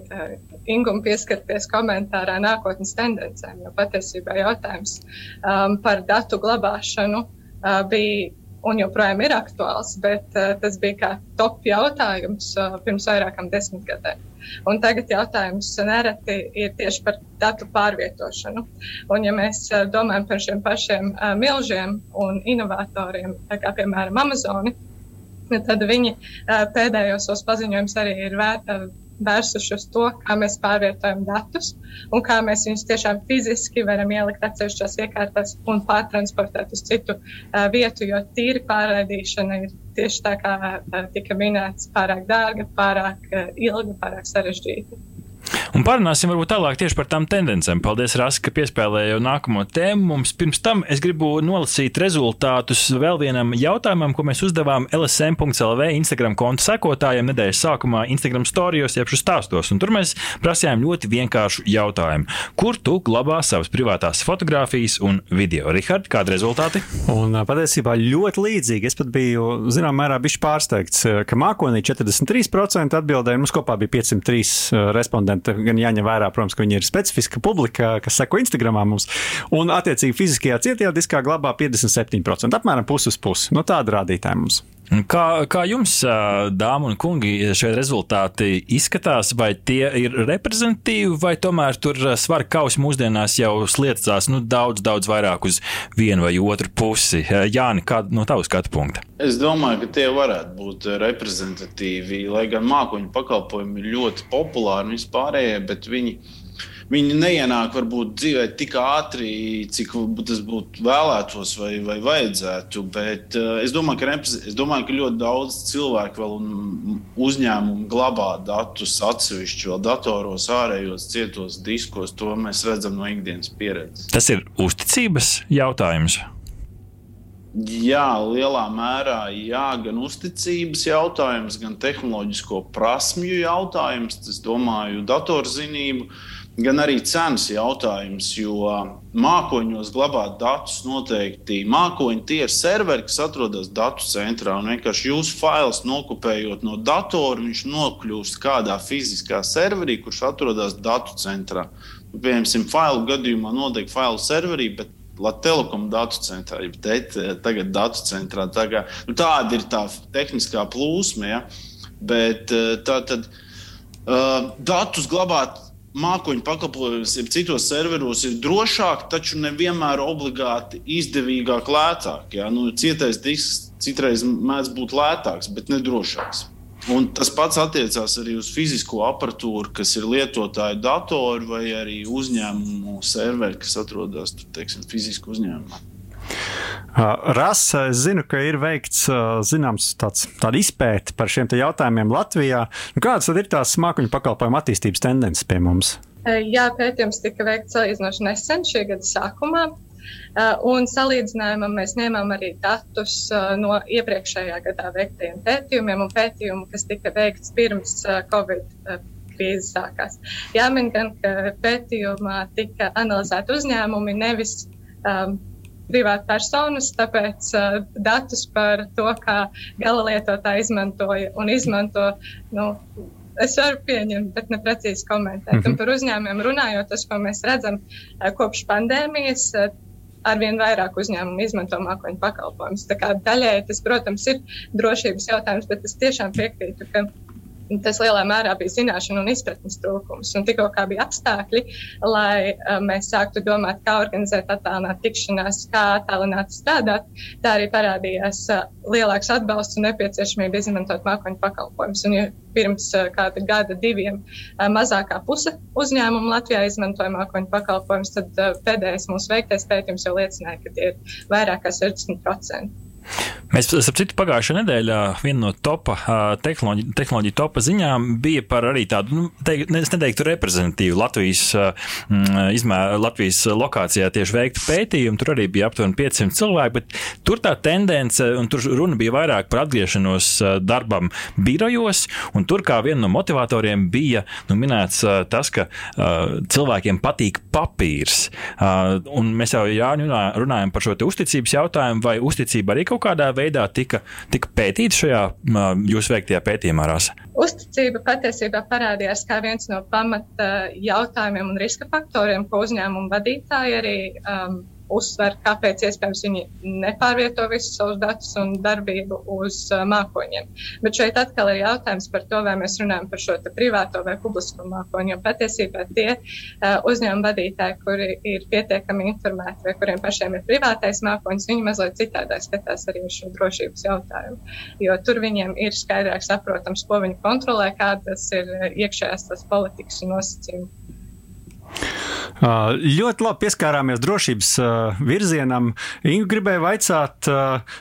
inguma pieskarties komentārā nākotnes tendencēm, jo patiesībā jautājums um, par datu glabāšanu uh, bija un joprojām ir aktuāls, bet uh, tas bija kā top jautājums uh, pirms vairākām desmitgadēm. Un tagad jautājums nereti ir tieši par datu pārvietošanu. Un, ja mēs uh, domājam par šiem pašiem uh, milžiem un inovatoriem, kā piemēram Amazoni, tad viņi uh, pēdējos paziņojumus arī ir vērtā vērsuši uz to, kā mēs pārvietojam datus un kā mēs viņus tiešām fiziski varam ielikt atsevišķās iekārtās un pārtransportēt uz citu uh, vietu, jo tīri pārraidīšana ir tieši tā, kā uh, tika minēts, pārāk dārga, pārāk uh, ilga, pārāk sarežģīta. Un parunāsim varbūt tālāk tieši par tām tendencēm. Paldies, Rasa, ka piespēlēji nākamo tēmu. Mums pirms tam es gribu nolasīt rezultātus vēl vienam jautājumam, ko mēs uzdevām LSM.CLV Instagram konta sekotājiem nedēļas sākumā Instagram storijos, jeb stāstos. Un tur mēs prasījām ļoti vienkāršu jautājumu. Kur tu glabā savas privātās fotogrāfijas un video? Rihard, kādi rezultāti? Un patiesībā ļoti līdzīgi. Es pat biju, zināmā mērā, bišķi pārsteigts, ka mākonī 43% atbildēja, mums kopā bija 503 respondenti. Gan jāņem vērā, protams, ka viņi ir specifiska publika, kas seko Instagramā mums. Un, attiecīgi, fiziskajā cietajā diskā glabā 57%, apmēram pusi uz pusi. No tāda rādītāja mums. Kā, kā jums, dāmas un kungi, šie rezultāti izskatās? Vai tie ir reprezentatīvi, vai tomēr tur svara kausi mūsdienās jau sliecās nu, daudz, daudz vairāk uz vienu vai otru pusi? Jāni, kāda no tavas skatu punkta? Es domāju, ka tie varētu būt reprezentatīvi, lai gan mākoņu pakalpojumi ir ļoti populāri un vispārējie, bet viņi viņi neienāk varbūt dzīvē tik ātri, cik tas būtu vēlētos vai, vai vajadzētu. Bet uh, es, domāju, ka, es domāju, ka ļoti daudz cilvēku vēl un uzņēmumu glabā datus atsevišķi vēl datoros, ārējos, cietos diskos. To mēs redzam no ikdienas pieredzes. Tas ir uzticības jautājums. Jā, lielā mērā jā, gan uzticības jautājums, gan tehnoloģisko prasmju jautājums. Es domāju, datorzinību. Uh, gan arī cenas jautājums, jo mākoņos glabāt datus noteikti. Mākoņi tie ir serveri, kas atrodas datu centrā. Un vienkārši jūsu fails nokopējot no datora, viņš nokļūst kādā fiziskā serverī, kurš atrodas datu centrā. Nu, piemēram, failu gadījumā notiek failu serverī, bet Latvijas datu centrā, jau tagad datu centrā. Tagad, nu, tāda ir tā tehniskā plūsma. Ja? Bet tā tad uh, datus glabāt mākoņu pakalpojums, ja citos serveros ir drošāk, taču nevienmēr obligāti izdevīgāk, lētāk. Ja? Nu, cietais disks citreiz mēdz būt lētāks, bet nedrošāks. Un tas pats attiecās arī uz fizisko aparatūru, kas ir lietotāju datori vai arī uzņēmumu serveri, kas atrodas tur, teiksim, fiziski uzņēmumā. Rasa, es zinu, ka ir veikts zināms tāds, tāda izpēta par šiem jautājumiem Latvijā. Nu, kādas tad ir tās mākoņu pakalpojumu attīstības tendences pie mums? Jā, pētījums tika veikts salīdzinoši nesen, šī gada sākumā. Un salīdzinājumam mēs ņēmām arī datus no iepriekšējā gadā veiktajiem pētījumiem un pētījumu, kas tika veikts pirms Covid krīze sākās. Jāmin gan, ka pētījumā tika analizēti uzņēmumi, nevis um, privātpersonas, tāpēc uh, datus par to, kā gala lietotāji izmantoja un izmanto. Nu, Es varu pieņemt, bet ne precīzi komentēt. Mm -hmm. Un par uzņēmumiem runājot, tas, ko mēs redzam uh, kopš pandēmijas, uh, arvien vairāk uzņēmumu izmanto mākoņu pakalpojumus. Daļēji tas, protams, ir drošības jautājums, bet es tiešām piekrītu, ka tas lielā mērā bija zināšanu un izpratnes trūkums. Un tikko bija apstākļi, lai uh, mēs sāktu domāt, kā organizēt attālināt tikšanās, kā attālināt strādāt, tā arī parādījās uh, lielāks atbalsts un nepieciešamība izmantot mākoņu pakalpojumus. Un, ja pirms uh, kāda gada, diviem uh, mazākā puse uzņēmumu Latvijā izmantoja mākoņu pakalpojumus, tad uh, pēdējais mūsu veiktais pētījums jau liecināja, ka tie ir vairāk kā 60%. Mēs, citu, pagājušā nedēļā viena no topa tehnoloģiju, tehnoloģiju topa ziņām bija par arī tādu, nu, teik, es neteiktu, reprezentatīvu Latvijas, izmēr, Latvijas lokācijā tieši veiktu pētījumu. Tur arī bija aptuveni 500 cilvēki, bet tur tā tendence, un tur runa bija vairāk par atgriešanos darbam birojos, un tur kā viena no motivatoriem bija nu, minēts tas, ka cilvēkiem patīk papīrs. Un mēs jau Jāņu runājam par šo uzticības jautājumu, vai uzticība arī kaut kaut kādā veidā tika, tika pētīta šajā jūsu veiktajā pētījumā, Rasa? Uzticība patiesībā parādījās kā viens no pamata jautājumiem un riska faktoriem, ko uzņēmumu vadītāji arī um, uzsver, kāpēc iespējams viņi nepārvieto visus savus datus un darbību uz mākoņiem. Bet šeit atkal ir jautājums par to, vai mēs runājam par šo privāto vai publisko mākoņu. Jo patiesībā tie uzņēmuma vadītāji, kuri ir pietiekami informēti vai kuriem pašiem ir privātais mākoņs, viņi mazliet citādāk skatās arī uz šo drošības jautājumu. Jo tur viņiem ir skaidrāk saprotams, ko viņi kontrolē, kādas ir iekšējās tās politikas un nosacījumi. Ļoti labi pieskārāmies drošības virzienam. Ingu gribēja vaicāt,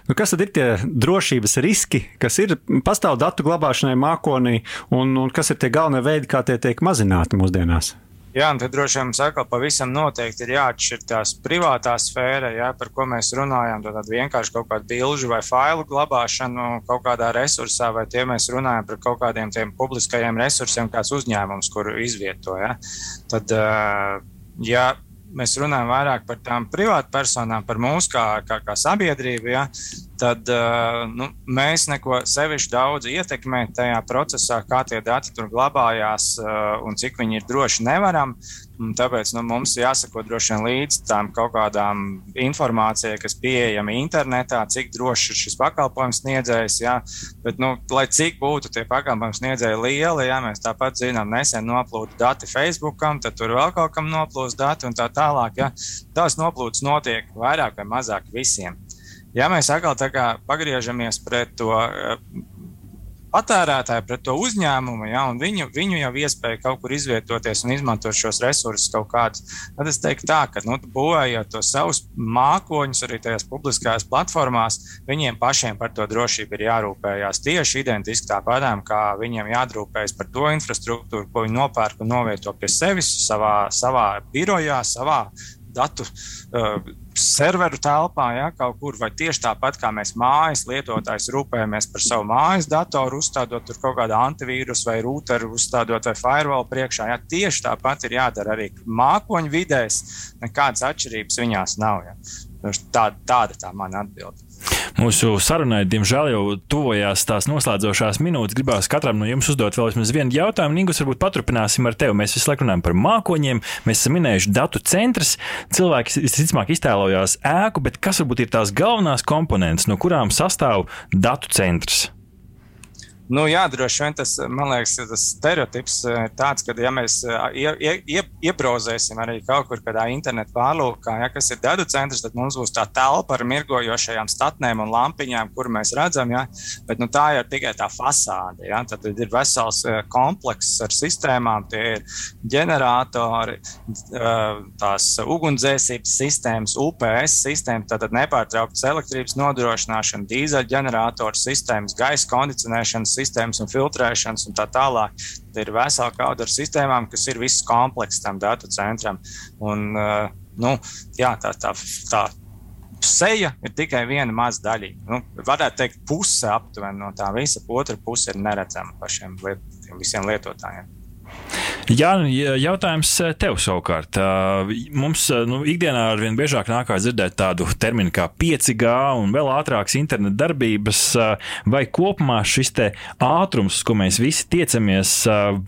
nu kas tad ir tie drošības riski, kas ir pastāv datu glabāšanai mākonī, un, un kas ir tie galvenie veidi, kā tie tiek mazināti mūsdienās? Jā, un tad droši vien sakot, pavisam noteikti ir jāatšķir tās privātā sfēra, jā, par ko mēs runājam. Tad vienkārši kaut kādu bilžu vai failu glabāšanu kaut kādā resursā, vai tie mēs runājam par kaut kādiem tiem publiskajiem resursiem, kāds uzņēmums, kuru izvieto. Jā. Tad, ja mēs runājam vairāk par tām privātpersonām, par mūsu kā, kā, kā sabiedrību, ja, tad uh, nu, mēs neko sevišķi daudz ietekmēt tajā procesā, kā tie dati tur glabājās uh, un cik viņi ir droši nevaram. Tāpēc nu, mums jāsako droši vien līdz tam kaut kādām informācijai, kas pieejama internetā, cik drošs ir šis pakalpojums sniedzējs. Jā. Bet, nu, lai cik būtu tie pakalpojums sniedzēji lieli, jā, mēs tāpat zinām, nesen noplūda dati Facebookam, tad tur vēl kaut kam noplūst dati un tā tālāk. Jā. Tās noplūdes notiek vairāk vai mazāk visiem. Ja mēs atkal pagriežamies pret to eh, patērētāju, pret to uzņēmumu, ja, un viņu, viņu jau iespēja kaut kur izvietoties un izmantot šos resursus kaut kādus, tad es teiktu tā, ka nu, būvējot to savus mākoņus arī tajās publiskajās platformās, viņiem pašiem par to drošību ir jārūpējās tieši identiski tāpatām, kā viņiem jādrūpējas par to infrastruktūru, ko viņi nopērk un novieto pie sevis savā, savā birojā, savā datu uh, serveru telpā, ja, kaut kur, vai tieši tāpat kā mēs mājas lietotājs rūpējamies par savu mājas datoru, uzstādot tur kaut kādu antivīrusu vai routeru, uzstādot vai firewall priekšā. Ja, tieši tāpat ir jādara arī mākoņu vidēs, nekādas atšķirības viņās nav. Ja. Tāda, tāda tā mana atbilde. Mūsu sarunai, diemžēl, jau tuvojās tās noslēdzošās minūtes. Gribās katram no jums uzdot vēl vienu jautājumu. Nīgus, varbūt paturpināsim ar tevi. Mēs visu laiku runājam par mākoņiem, mēs esam minējuši datu centrus. Cilvēki visticamāk iztēlojās ēku, bet kas varbūt ir tās galvenās komponentes, no kurām sastāv datu centrs? Nu, jā, droši vien tas, man liekas, tas stereotips ir eh, tāds, ka, ja mēs eh, ie, ie, ie, iebrauzēsim arī kaut kur kādā internetu pārlūkā, ja, kas ir datu centrs, tad mums būs tā telpa ar mirgojošajām statnēm un lampiņām, kur mēs redzam, ja, bet nu, tā ir tikai tā fasāde. Ja, tad ir vesels eh, komplekss ar sistēmām, tie ir ģeneratori, tās ugunsdzēsības sistēmas, UPS sistēma, tātad nepārtrauktas elektrības nodrošināšana, dīzeļģeneratoru sistēmas, gaisa kondicionēšanas sistēmas un filtrēšanas un tā tālāk. Tad ir vesela kauda ar sistēmām, kas ir viss komplekss tam datu centram. Un, uh, nu, jā, tā, tā, tā seja ir tikai viena maza daļa. Nu, varētu teikt, puse aptuveni no tā visa, otra puse ir neredzama pašiem liet, visiem lietotājiem. Jā, nu, jautājums eh, tev savukārt. Mums nu, ikdienā ar vien biežāk nākās dzirdēt tādu terminu kā 5G un vēl ātrākas interneta darbības, vai kopumā šis ātrums, ko mēs visi tiecamies,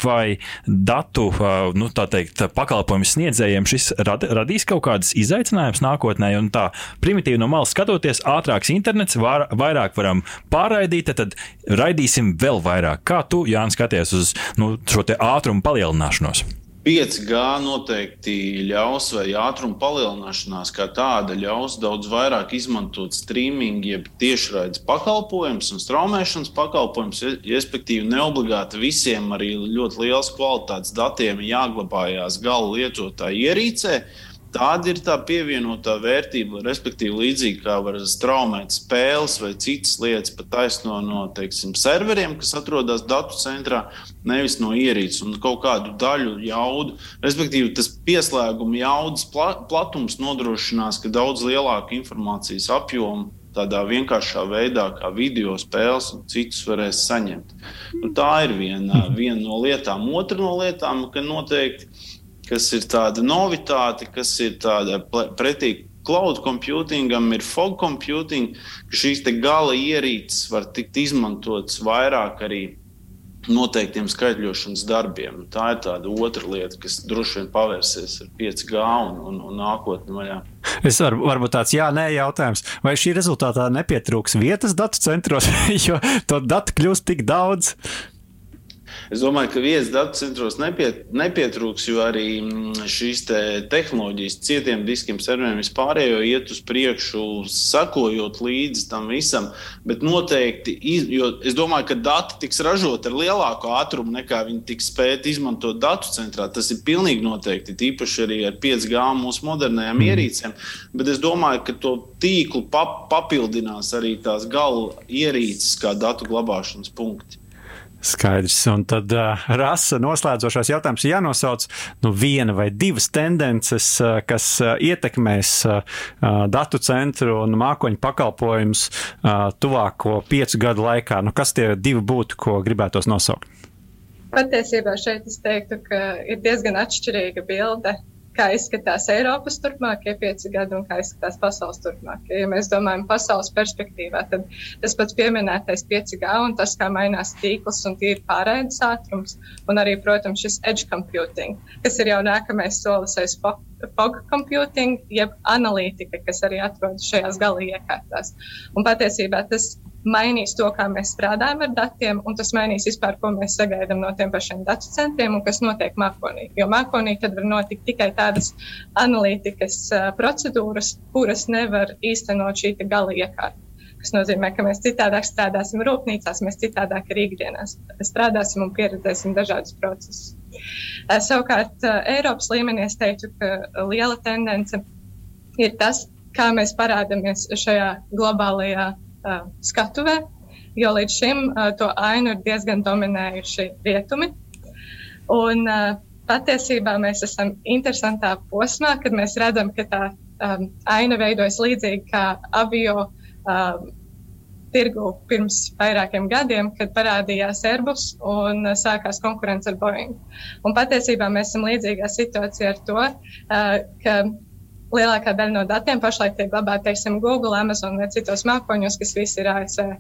vai datu nu, teikt, pakalpojumu sniedzējiem, šis rad, radīs kaut kādas izaicinājumus nākotnē. Un tā primitīvi no malas skatoties, ātrāks internets, var, vairāk varam pārraidīt, tad raidīsim vēl vairāk. Kā tu, Jānis, skaties uz nu, šo ātrumu palielināšanu? Palielināšanos? 5G noteikti ļaus, vai ātruma palielināšanās kā tāda ļaus daudz vairāk izmantot streaming, jeb tiešraides pakalpojumus un straumēšanas pakalpojumus. Respektīvi, neobligāti visiem arī ļoti liels kvalitātes datiem jāglabājās gala lietotāja ierīcē. Tāda ir tā pievienotā vērtība, respektīvi, līdzīgi kā var straumēt spēles vai citas lietas pa taisno no teiksim, serveriem, kas atrodas datu centrā, nevis no ierīces un kaut kādu daļu jaudu. Respektīvi, tas pieslēguma jaudas platums nodrošinās, ka daudz lielāku informācijas apjomu tādā vienkāršā veidā, kā video spēles un citus varēs saņemt. Nu, tā ir viena, viena no lietām. Otra no lietām, ka noteikti kas ir tāda novitāte, kas ir tāda pretī cloud computingam, ir fog computing, ka šīs gala ierīces var tikt izmantotas vairāk arī noteiktiem skaitļošanas darbiem. Tā ir tāda otra lieta, kas droši vien pavērsies ar 5G un, un, un nākotnē vaļā. Es varu, varbūt tāds jā, nē, jautājums. Vai šī rezultātā nepietrūks vietas datu centros, jo to datu kļūst tik daudz? Es domāju, ka vietas datu centros nepiet, nepietrūks, jo arī mm, šīs te tehnoloģijas, cietiem diskiem, serveriem vispārējo iet uz priekšu, sakojot līdzi tam visam. Bet noteikti, jo es domāju, ka dati tiks ražoti ar lielāku ātrumu nekā viņi tiks spēti izmantot datu centrā. Tas ir pilnīgi noteikti, tīpaši arī ar 5G mūsu modernajām mm. ierīcēm. Bet es domāju, ka to tīklu pap papildinās arī tās gala ierīces, kā datu glabāšanas punkti. Skaidrs. Un tad uh, rasa noslēdzošais jautājums ir jānosauc nu, viena vai divas tendences, uh, kas uh, ietekmēs uh, datu centru un mākoņu pakalpojumus uh, tuvāko piecu gadu laikā. Nu, kas tie divi būtu, ko gribētos nosaukt? Patiesībā šeit es teiktu, ka ir diezgan atšķirīga bilde kā izskatās Eiropas turpmākie pieci gadi un kā izskatās pasaules turpmākie. Ja mēs domājam pasaules perspektīvā, tad tas pats pieminētais 5G un tas, kā mainās tīkls un tīri pārējais ātrums, un arī, protams, šis edge computing, kas ir jau nākamais solis aiz fog computing, jeb analītika, kas arī atrodas šajās gala iekārtās. Un patiesībā tas mainīs to, kā mēs strādājam ar datiem, un tas mainīs vispār, ko mēs sagaidām no tiem pašiem datu centriem un kas notiek mākonī. Jo mākonī tad var notikt tikai tādas analītikas uh, procedūras, kuras nevar īstenot šī gala iekārta. Tas nozīmē, ka mēs citādāk strādāsim rūpnīcās, mēs citādāk arī ikdienās strādāsim un pieredzēsim dažādus procesus. Uh, savukārt, uh, Eiropas līmenī es teiktu, ka liela tendence ir tas, kā mēs parādāmies šajā globālajā uh, skatuvē, jo līdz šim uh, to ainu ir diezgan dominējuši rietumi. Un, uh, patiesībā mēs esam interesantā posmā, kad mēs redzam, ka tā um, aina veidojas līdzīgi kā avio um, tirgu pirms vairākiem gadiem, kad parādījās Airbus un uh, sākās konkurence ar Boeing. Un patiesībā mēs esam līdzīgā situācijā ar to, uh, ka lielākā daļa no datiem pašlaik tiek glabāta, teiksim, Google, Amazon vai citos mākoņos, kas visi ir ASV.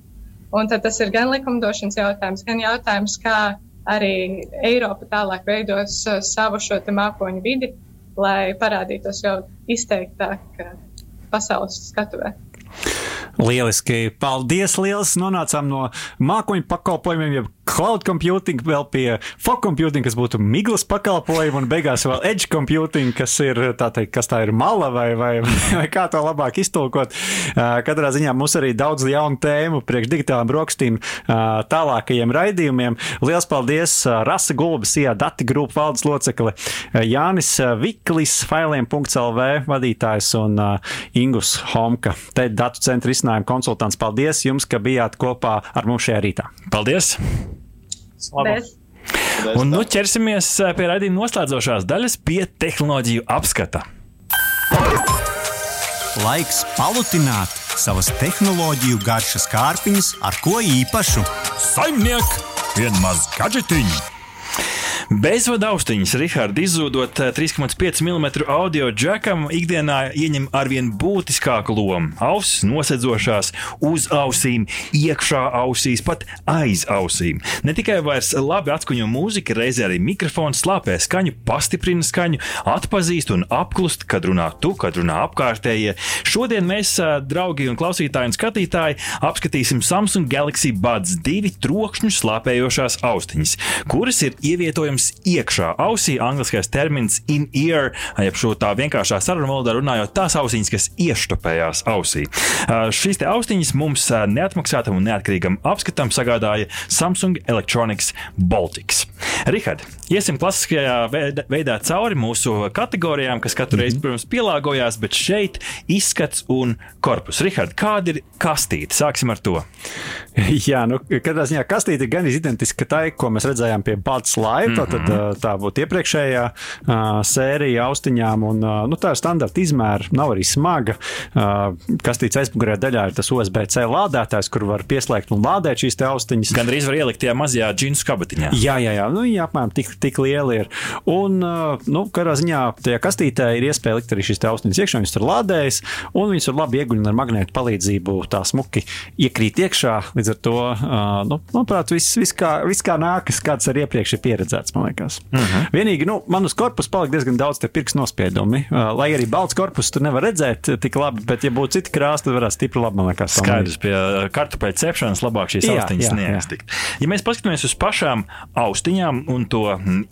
Un tad tas ir gan likumdošanas jautājums, gan jautājums, kā arī Eiropa tālāk veidos uh, savu šo mākoņu vidi, lai parādītos jau izteiktāk uh, pasaules skatuvē. Lieliski! Paldies! Liels! Nonācām no mākoņu pakalpojumiem, jau cloud computing, vēl pie fog computing, kas būtu miglas pakalpojumi, un beigās vēl edge computing, kas ir tā teikt, kas tā ir mala vai, vai, vai kā to labāk iztulkot. Katrā ziņā mums arī daudz jaunu tēmu priekš digitālām brokastīm tālākajiem raidījumiem. Liels paldies Rasa Gulbas, IA dati grupu valdes locekli Jānis Viklis, failiem.lv vadītājs un Ingus Homka, te datu centra izcinājuma konsultants. Paldies jums, ka bijāt kopā ar mums šajā rītā. Paldies! Paldies! Un nu ķersimies eh, pie raidījuma noslēdzošās daļas, pie tehnoloģiju apskata. Laiks palutināt savas tehnoloģiju garšas kārpiņas ar ko īpašu. Saimniek, vienmaz gadžetiņu! Bezvada austiņas, Rihards, izzūdot 3,5 mm audio džekam, ikdienā ieņem arvien būtiskāku lomu. Ausis nosedzošās uz ausīm, iekšā ausīs, pat aiz ausīm. Ne tikai vairs labi atskaņo mūziku, reizē arī mikrofons slāpē skaņu, pastiprina skaņu, atpazīst un apklust, kad runā tu, kad runā apkārtējie. Šodien mēs, draugi un klausītāji un skatītāji, apskatīsim Samsung Galaxy Buds 2 trokšņu slāpējošās austiņas, kuras ir ievietojams jums iekšā ausī, angļuiskais termins in-ear, jeb šo tā vienkāršā sarunu valodā runājot, tās ausiņas, kas ieštopējās ausī. Šīs austiņas mums neatmaksātam un neatkarīgam apskatam sagādāja Samsung Electronics Baltics. Rihard, iesim klasiskajā veidā cauri mūsu kategorijām, kas katru reizi, mhm. protams, pielāgojās, bet šeit izskats un korpus. Rihard, kāda ir kastīte? Sāksim ar to. Jā, nu, katrā ziņā kastīte ir gan identiska tai, ko mēs redzējām pie Baltas Live. Mm -hmm. Tad mhm. tā būtu iepriekšējā uh, sērija austiņām, un uh, nu, tā ir standarta izmēra, nav arī smaga. Uh, kastītes aizmugurējā daļā ir tas USB-C lādētājs, kur var pieslēgt un lādēt šīs austiņas. Gan arī var ielikt tajā mazajā džinsu kabatiņā. Jā, jā, jā. Nu, jā apmēram tik, tik lieli ir. Un, nu, kādā ziņā tajā kastītē ir iespēja likt arī šīs austiņas iekšā, viņas tur lādējas, un viņas var labi ieguļot ar magnētu palīdzību, tā smuki iekrīt iekšā. Līdz ar to, nu, manuprāt, viss, viss, kā, viss kā nākas, kāds arī iepriekš ir pieredzēts, man liekas. Uh mhm. -huh. Vienīgi, nu, man uz korpusa palika diezgan daudz pirkstu nospiedumi, lai arī balts korpus tur nevar redzēt tik labi, bet, ja būtu citi krāsti, tad varētu stipri labi, man liekas. Skaidrs, pie kartupeļu cepšanas labāk šīs jā, austiņas neiestikt. Ja mēs paskatāmies uz pašām austiņām un to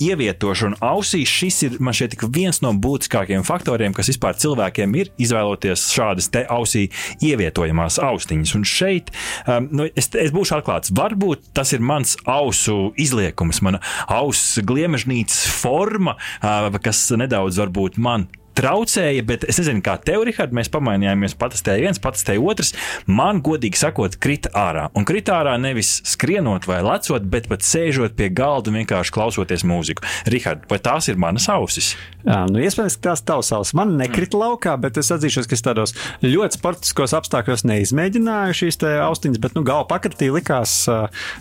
ievietošanu ausīs, šis ir man šeit viens no būtiskākajiem faktoriem, kas vispār cilvēkiem ir izvēloties šādas te ausī ievietojamās austiņas. Un šeit um, nu, es, es būšu atklāts, varbūt tas ir mans ausu izliekums, mana auss gliemežnīcas forma, uh, kas nedaudz varbūt man traucēja, bet es nezinu, kā tev, Rihard, mēs pamainījāmies. Patestēja viens, patestēja otrs. Man, godīgi sakot, krita ārā. Un krita ārā nevis skrienot vai lecot, bet pat sēžot pie galda un vienkārši klausoties mūziku. Rihard, vai tās ir manas ausis? Jā, nu, iespējams, ka tās tavs ausis. Man nekrita laukā, bet es atzīšos, ka es tādos ļoti sportiskos apstākļos neizmēģināju šīs austiņas, bet nu, galva pakritī likās,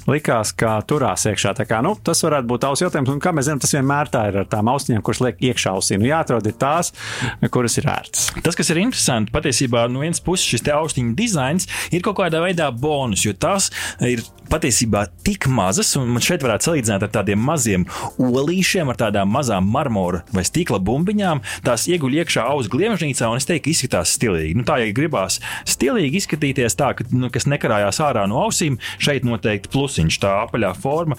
likās, ka turās iekšā. Kā, nu, tas varētu būt auss jautājums, un kā mēs zinām, tas vienmēr tā ir ar tām austiņām, kuras liek iekšā ausī. Nu, jāatrod ir tās, kuras ir ērtas. Tas, kas ir interesanti, patiesībā no vienas puses šis austiņu dizains ir kaut kādā veidā bonus, jo tas ir patiesībā tik mazas, un šeit varētu salīdzināt ar tādiem maziem olīšiem, ar tādām mazām marmora vai stikla bumbiņām. Tās ieguļ iekšā auzu gliemežnīcā, un es teiktu, ka izskatās stilīgi. Nu, tā, ja gribās stilīgi izskatīties, tā, ka, nu, kas nekarājās ārā no ausīm, šeit noteikti plusiņš, tā apaļā forma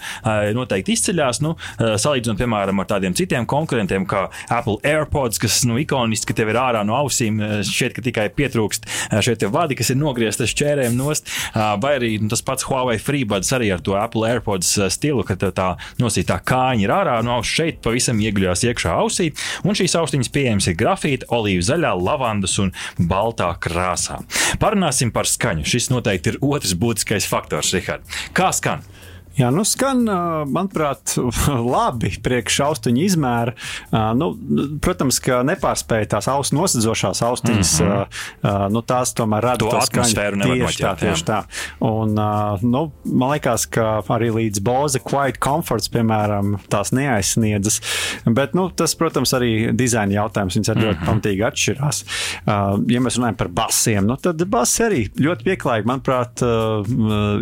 noteikti izceļās. Nu, salīdzinot, piemēram, ar tādiem citiem konkurentiem, kā Apple AirPods, kas nu, ikoniski tev ir ārā no ausīm. Eh, šķiet, ka tikai pietrūkst eh, šie vadi, kas ir nogriezti šķērēm nost. Ah, vai arī nu, tas pats Huawei FreeBuds arī ar to Apple AirPods eh, stilu, ka tā nosītā kāņa ir ārā no auss šeit pavisam ieguļās iekšā ausī. Un šīs austiņas pieejamas ir grafīta, olīvu zaļā, lavandas un baltā krāsā. Parunāsim par skaņu. Šis noteikti ir otrs būtiskais faktors, Rihard. Kā skan? Jā, nu skan, manuprāt, labi priekš austiņu izmēra. Nu, protams, ka nepārspēja tās ausu nosedzošās austiņas. Mm -hmm. nu, tās tomēr rada to atmosfēru. Tieši tā, tieši tā. Un, nu, man liekas, ka arī līdz Boze Quiet Comforts, piemēram, tās neaizsniedzas. Bet, nu, tas, protams, arī dizaina jautājums. Viņas arī ļoti mm -hmm. pamatīgi atšķirās. Ja mēs runājam par basiem, nu, tad basi arī ļoti pieklājīgi, manuprāt,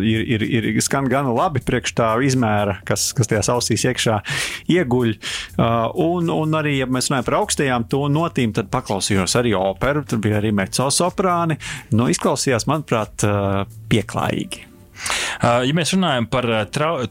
ir, ir, ir skan gana labi priekš priekš tā izmēra, kas, kas tajās ausīs iekšā ieguļ. Uh, un, un arī, ja mēs runājam par augstajām to notīm, tad paklausījos arī operu, tur bija arī mezzo soprāni. Nu, izklausījās, manuprāt, uh, pieklājīgi. Uh, ja mēs runājam par uh,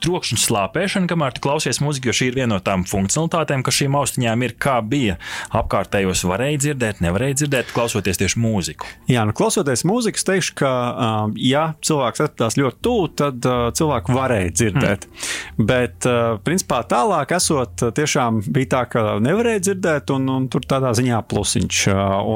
trokšņa slāpēšanu, kamēr tu klausies mūziku, jo šī ir viena no tām funkcionalitātēm, kas šīm austiņām ir, kā bija apkārtējos, varēja dzirdēt, nevarēja dzirdēt, klausoties tieši mūziku. Jā, nu, klausoties mūziku, es teikšu, ka, um, ja cilvēks atradās ļoti tuvu, tad uh, cilvēku varēja dzirdēt. Hmm. Bet, principā, tālāk esot, tiešām bija tā, ka nevarēja dzirdēt, un, un tur tādā ziņā plusiņš.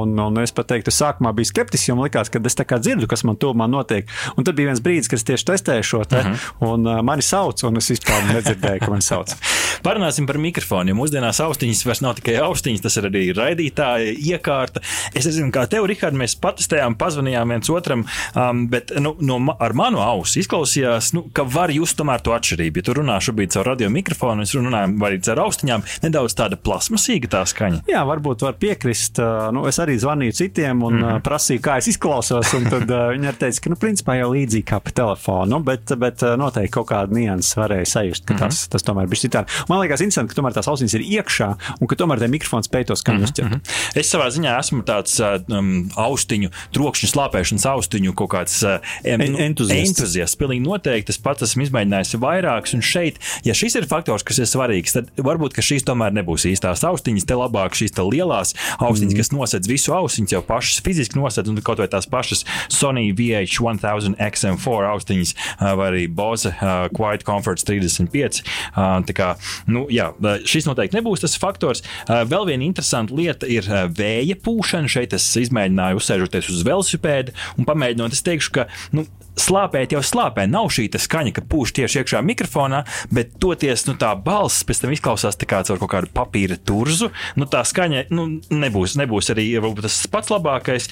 Un, un es pat teiktu, sākumā bija skeptisks, jo man likās, ka es tā kā dzirdu, kas man tuvumā notiek. Un tad bija viens brīdis, kad es tieši testēju dzirdēju šo te, uh mhm. -huh. un uh, mani sauc, un es vispār nedzirdēju, ka mani sauc. Parunāsim par mikrofoniem. Mūsdienās austiņas vairs nav tikai austiņas, tas ir arī raidītāja iekārta. Es nezinu, kā tev, Rihard, mēs patestējām, pazvanījām viens otram, um, bet nu, no, ar manu ausu izklausījās, nu, ka var just tomēr to atšķirību. Ja tu runā šobrīd caur radio mikrofonu, es runāju vai caur austiņām, nedaudz tāda plasmasīga tā skaņa. Jā, varbūt var piekrist. Nu, es arī zvanīju citiem un mm -hmm. prasīju, kā es izklausos, un tad viņi arī teica, ka, nu, principā jau līdzīgi kā pa telefonu bet, bet eh, noteikti kaut kāda nianses varēja sajust, ka mm -hmm. tas, tas tomēr bija citādi. Man liekas, interesanti, ka tomēr tās ausis ir iekšā un ka tomēr tie mikrofons spēj to skaņu uztvert. Mm -hmm. Es savā ziņā esmu tāds eh, um, austiņu, trokšņu slāpēšanas austiņu kaut kāds uh, en, entuziasts. entuziasts. Pilnīgi noteikti. Es pats esmu izmēģinājis vairākus, un šeit, ja šis ir faktors, kas ir svarīgs, tad varbūt šīs tomēr nebūs īstās austiņas. Te labāk šīs te lielās austiņas, mm. kas nosedz visu austiņu, jau pašas fiziski nosedz, un kaut vai tās pašas Sony VH1000 XM4 austiņas vai arī Bose Quiet Comforts 35. Uh, kā, nu, jā, šis noteikti nebūs tas faktors. Vēl viena interesanta lieta ir vēja pūšana. Šeit es izmēģināju uzsēžoties uz velosipēda un pamēģinot, es teikšu, ka nu, slāpēt jau slāpē. Nav šī skaņa, ka pūš tieši iekšā mikrofonā, bet toties nu, tā balss pēc tam izklausās kā caur kaut kādu papīra turzu. Nu, tā skaņa nu, nebūs, nebūs arī tas pats labākais.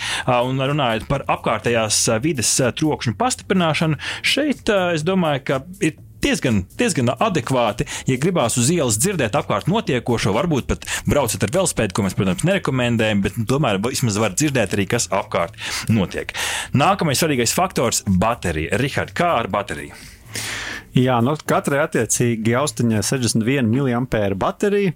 Un runājot par apkārtējās vides trokšņu pastiprināšanu, šeit es domāju, ka ir diezgan, diezgan adekvāti. Ja gribās uz ielas dzirdēt apkārt notiekošo, varbūt pat braucat ar velospēdu, ko mēs, protams, nerekomendējam, bet nu, tomēr vismaz var dzirdēt arī, kas apkārt notiek. Nākamais svarīgais faktors - baterija. Rihard, kā ar bateriju? Jā, nu, katrai attiecīgi austiņai 61 mAh baterija,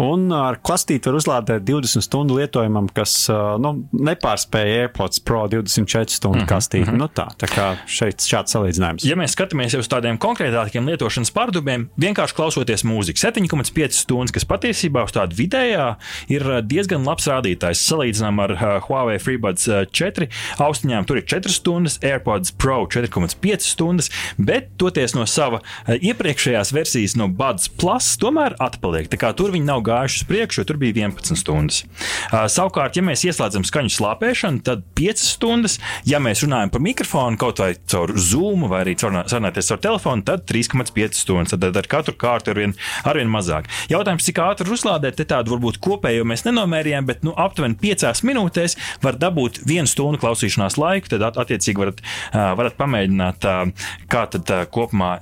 un ar klastīti var uzlādēt 20 stundu lietojumam, kas nu, nepārspēja AirPods Pro 24 stundu mm -hmm. kastīti. Mm -hmm. nu, tā, tā kā šeit šāds salīdzinājums. Ja mēs skatāmies uz tādiem konkrētākiem lietošanas pārdubiem, vienkārši klausoties mūziku, 7,5 stundas, kas patiesībā uz tādu vidējā ir diezgan labs rādītājs. Salīdzinām ar Huawei FreeBuds 4 austiņām, tur ir 4 stundas, AirPods Pro 4,5 stundas, bet toties no sava eh, iepriekšējās versijas no Buds Plus tomēr atpaliek. Tur viņi nav gājuši uz priekšu, jo tur bija 11 stundas. Uh, savukārt, ja mēs ieslēdzam skaņu slāpēšanu, tad 5 stundas. Ja mēs runājam par mikrofonu kaut vai caur Zoom vai arī sarunāties caur telefonu, tad 3,5 stundas. Tad ar katru kārtu ir vien, arvien mazāk. Jautājums, cik ātri uzlādēt, te tādu varbūt kopējo mēs nenomērījām, bet nu, aptuveni 5 minūtēs var dabūt vienu stundu klausīšanās laiku. Tad attiecīgi varat, varat pamēģināt, kā tad kopumā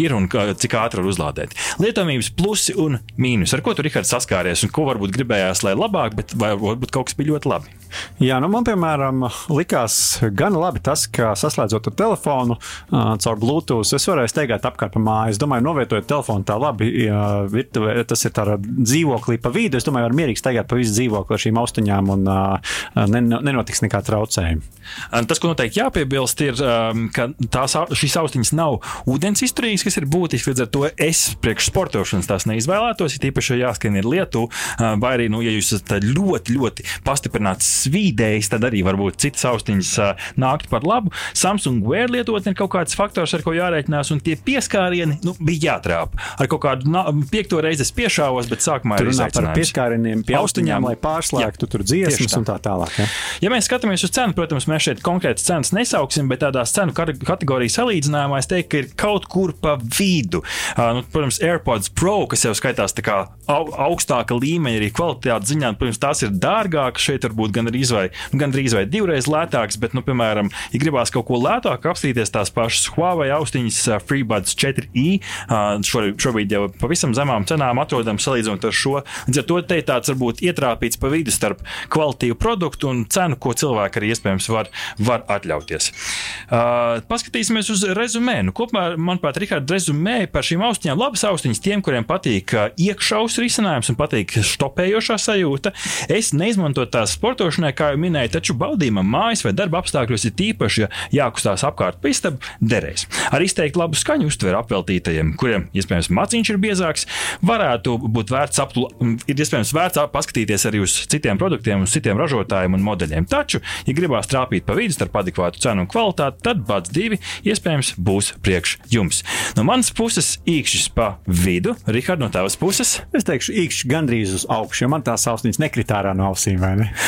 ir un cik ātri var uzlādēt. Lietojamības plusi un mīnus. Ar ko tu, Rihards, saskāries un ko varbūt gribējās, lai labāk, bet varbūt kaut kas bija ļoti labi? Jā, nu man, piemēram, likās gan labi tas, ka saslēdzot ar telefonu uh, caur Bluetooth, es varēju steigāt apkārt pa māju. Es domāju, novietojot telefonu tā labi, ja virtuvē, tas ir tādā dzīvoklī pa vidu. Es domāju, var mierīgi steigāt pa visu dzīvokli ar šīm austiņām un uh, nenotiks nekā traucējumi. Tas, ko noteikti jāpiebilst, ir, um, ka tās, šīs austiņas nav ūdens izturīgas, kas ir būtiski. Līdz ar to es priekš sportošanas tās neizvēlētos. Ir īpaši, ja jāskan ir lietu, vai arī, nu, ja jūs esat ļoti, ļoti pastiprināts svīdējis, tad arī varbūt citas austiņas nāktu par labu. Samsung Wear lietotne ir kaut kāds faktors, ar ko jārēķinās, un tie pieskārieni nu, bija jātrāp. Ar kaut kādu piekto reizi es piešāvos, bet sākumā tur runā par pieskārieniem pie austiņām, lai pārslēgtu tur dziesmas un tā tālāk. Ja? ja mēs skatāmies uz cenu, protams, mēs šeit konkrētas cenas nesauksim, bet tādās cenu kategorijas salīdzinājumā es teiktu, ka ir kaut kur pa vidu. Uh, nu, protams, AirPods Pro, kas jau skaitās tā kā au, augstāka līmeņa, arī kvalitātes ziņā, protams, tās ir dārgākas. Šeit varbūt gan gandrīz vai, gandrīz vai divreiz lētāks, bet, nu, piemēram, ja gribās kaut ko lētāk apstīties, tās pašas Huawei austiņas FreeBuds 4i šobrīd jau pavisam zemām cenām atrodams salīdzinot ar šo. Līdz ar to te ir tāds varbūt ietrāpīts pa vidu starp kvalitīvu produktu un cenu, ko cilvēki arī iespējams var, var atļauties. Uh, paskatīsimies uz rezumē. Nu, kopumā, manuprāt, Rihards, rezumē par šīm austiņām labas austiņas tiem, kuriem patīk iekšaus risinājums un patīk stopējošā sajūta. Es neizmantoju tās sportošanas braukšanai, kā jau minēju, taču baudījumam mājas vai darba apstākļos ir tīpaši, ja jākustās apkārt pa istabu, derēs. Ar izteikti labu skaņu uztveru apveltītajiem, kuriem iespējams maciņš ir biezāks, varētu būt vērts, aptula, ir iespējams vērts paskatīties arī uz citiem produktiem, uz citiem ražotājiem un modeļiem. Taču, ja gribās trāpīt pa vidu starp adekvātu cenu un kvalitāti, tad Bats 2 iespējams būs priekš jums. No manas puses īkšķis pa vidu, Rihard, no tavas puses. Es teikšu, īkšķis gandrīz uz augšu, jo man tās austiņas nekritā ārā no ausīm?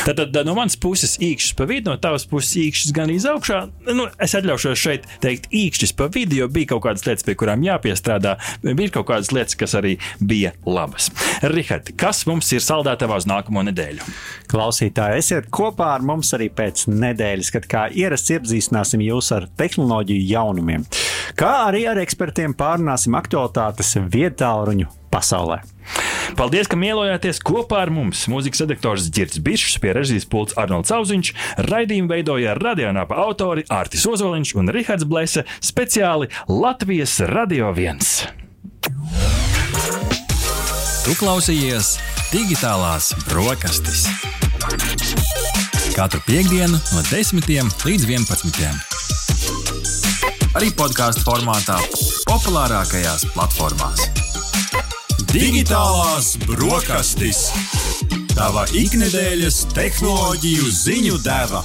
Tad, tad no manas puses īkšķis pa vidu, no tavas puses īkšķis gan izaugšā. Nu, es atļaušos šeit teikt īkšķis pa vidu, jo bija kaut kādas lietas, pie kurām jāpiestrādā. Bija kaut kādas lietas, kas arī bija labas. Rihard, kas mums ir saldētavā uz nākamo nedēļu? Klausītāji, esiet kopā ar mums arī pēc nedēļas, kad kā ierasts iepazīstināsim jūs ar tehnoloģiju jaunumiem, kā arī ar ekspertiem pārunāsim aktualitātes vietāluņu pasaulē. Paldies, ka mielojāties kopā ar mums. Mūzikas redaktors Girts Bišs, pie režijas pults Arnolds Zauziņš, raidījumu veidoja radionāpa autori Ārtis Ozoliņš un Rihards Blese speciāli Latvijas Radio 1. Tu klausījies digitālās brokastis. Katru piekdienu no 10 līdz 11. Arī podkāstu formātā, populārākajās platformās. Digitālās brokastis. Tava ikdienas tehnoloģiju ziņu deva.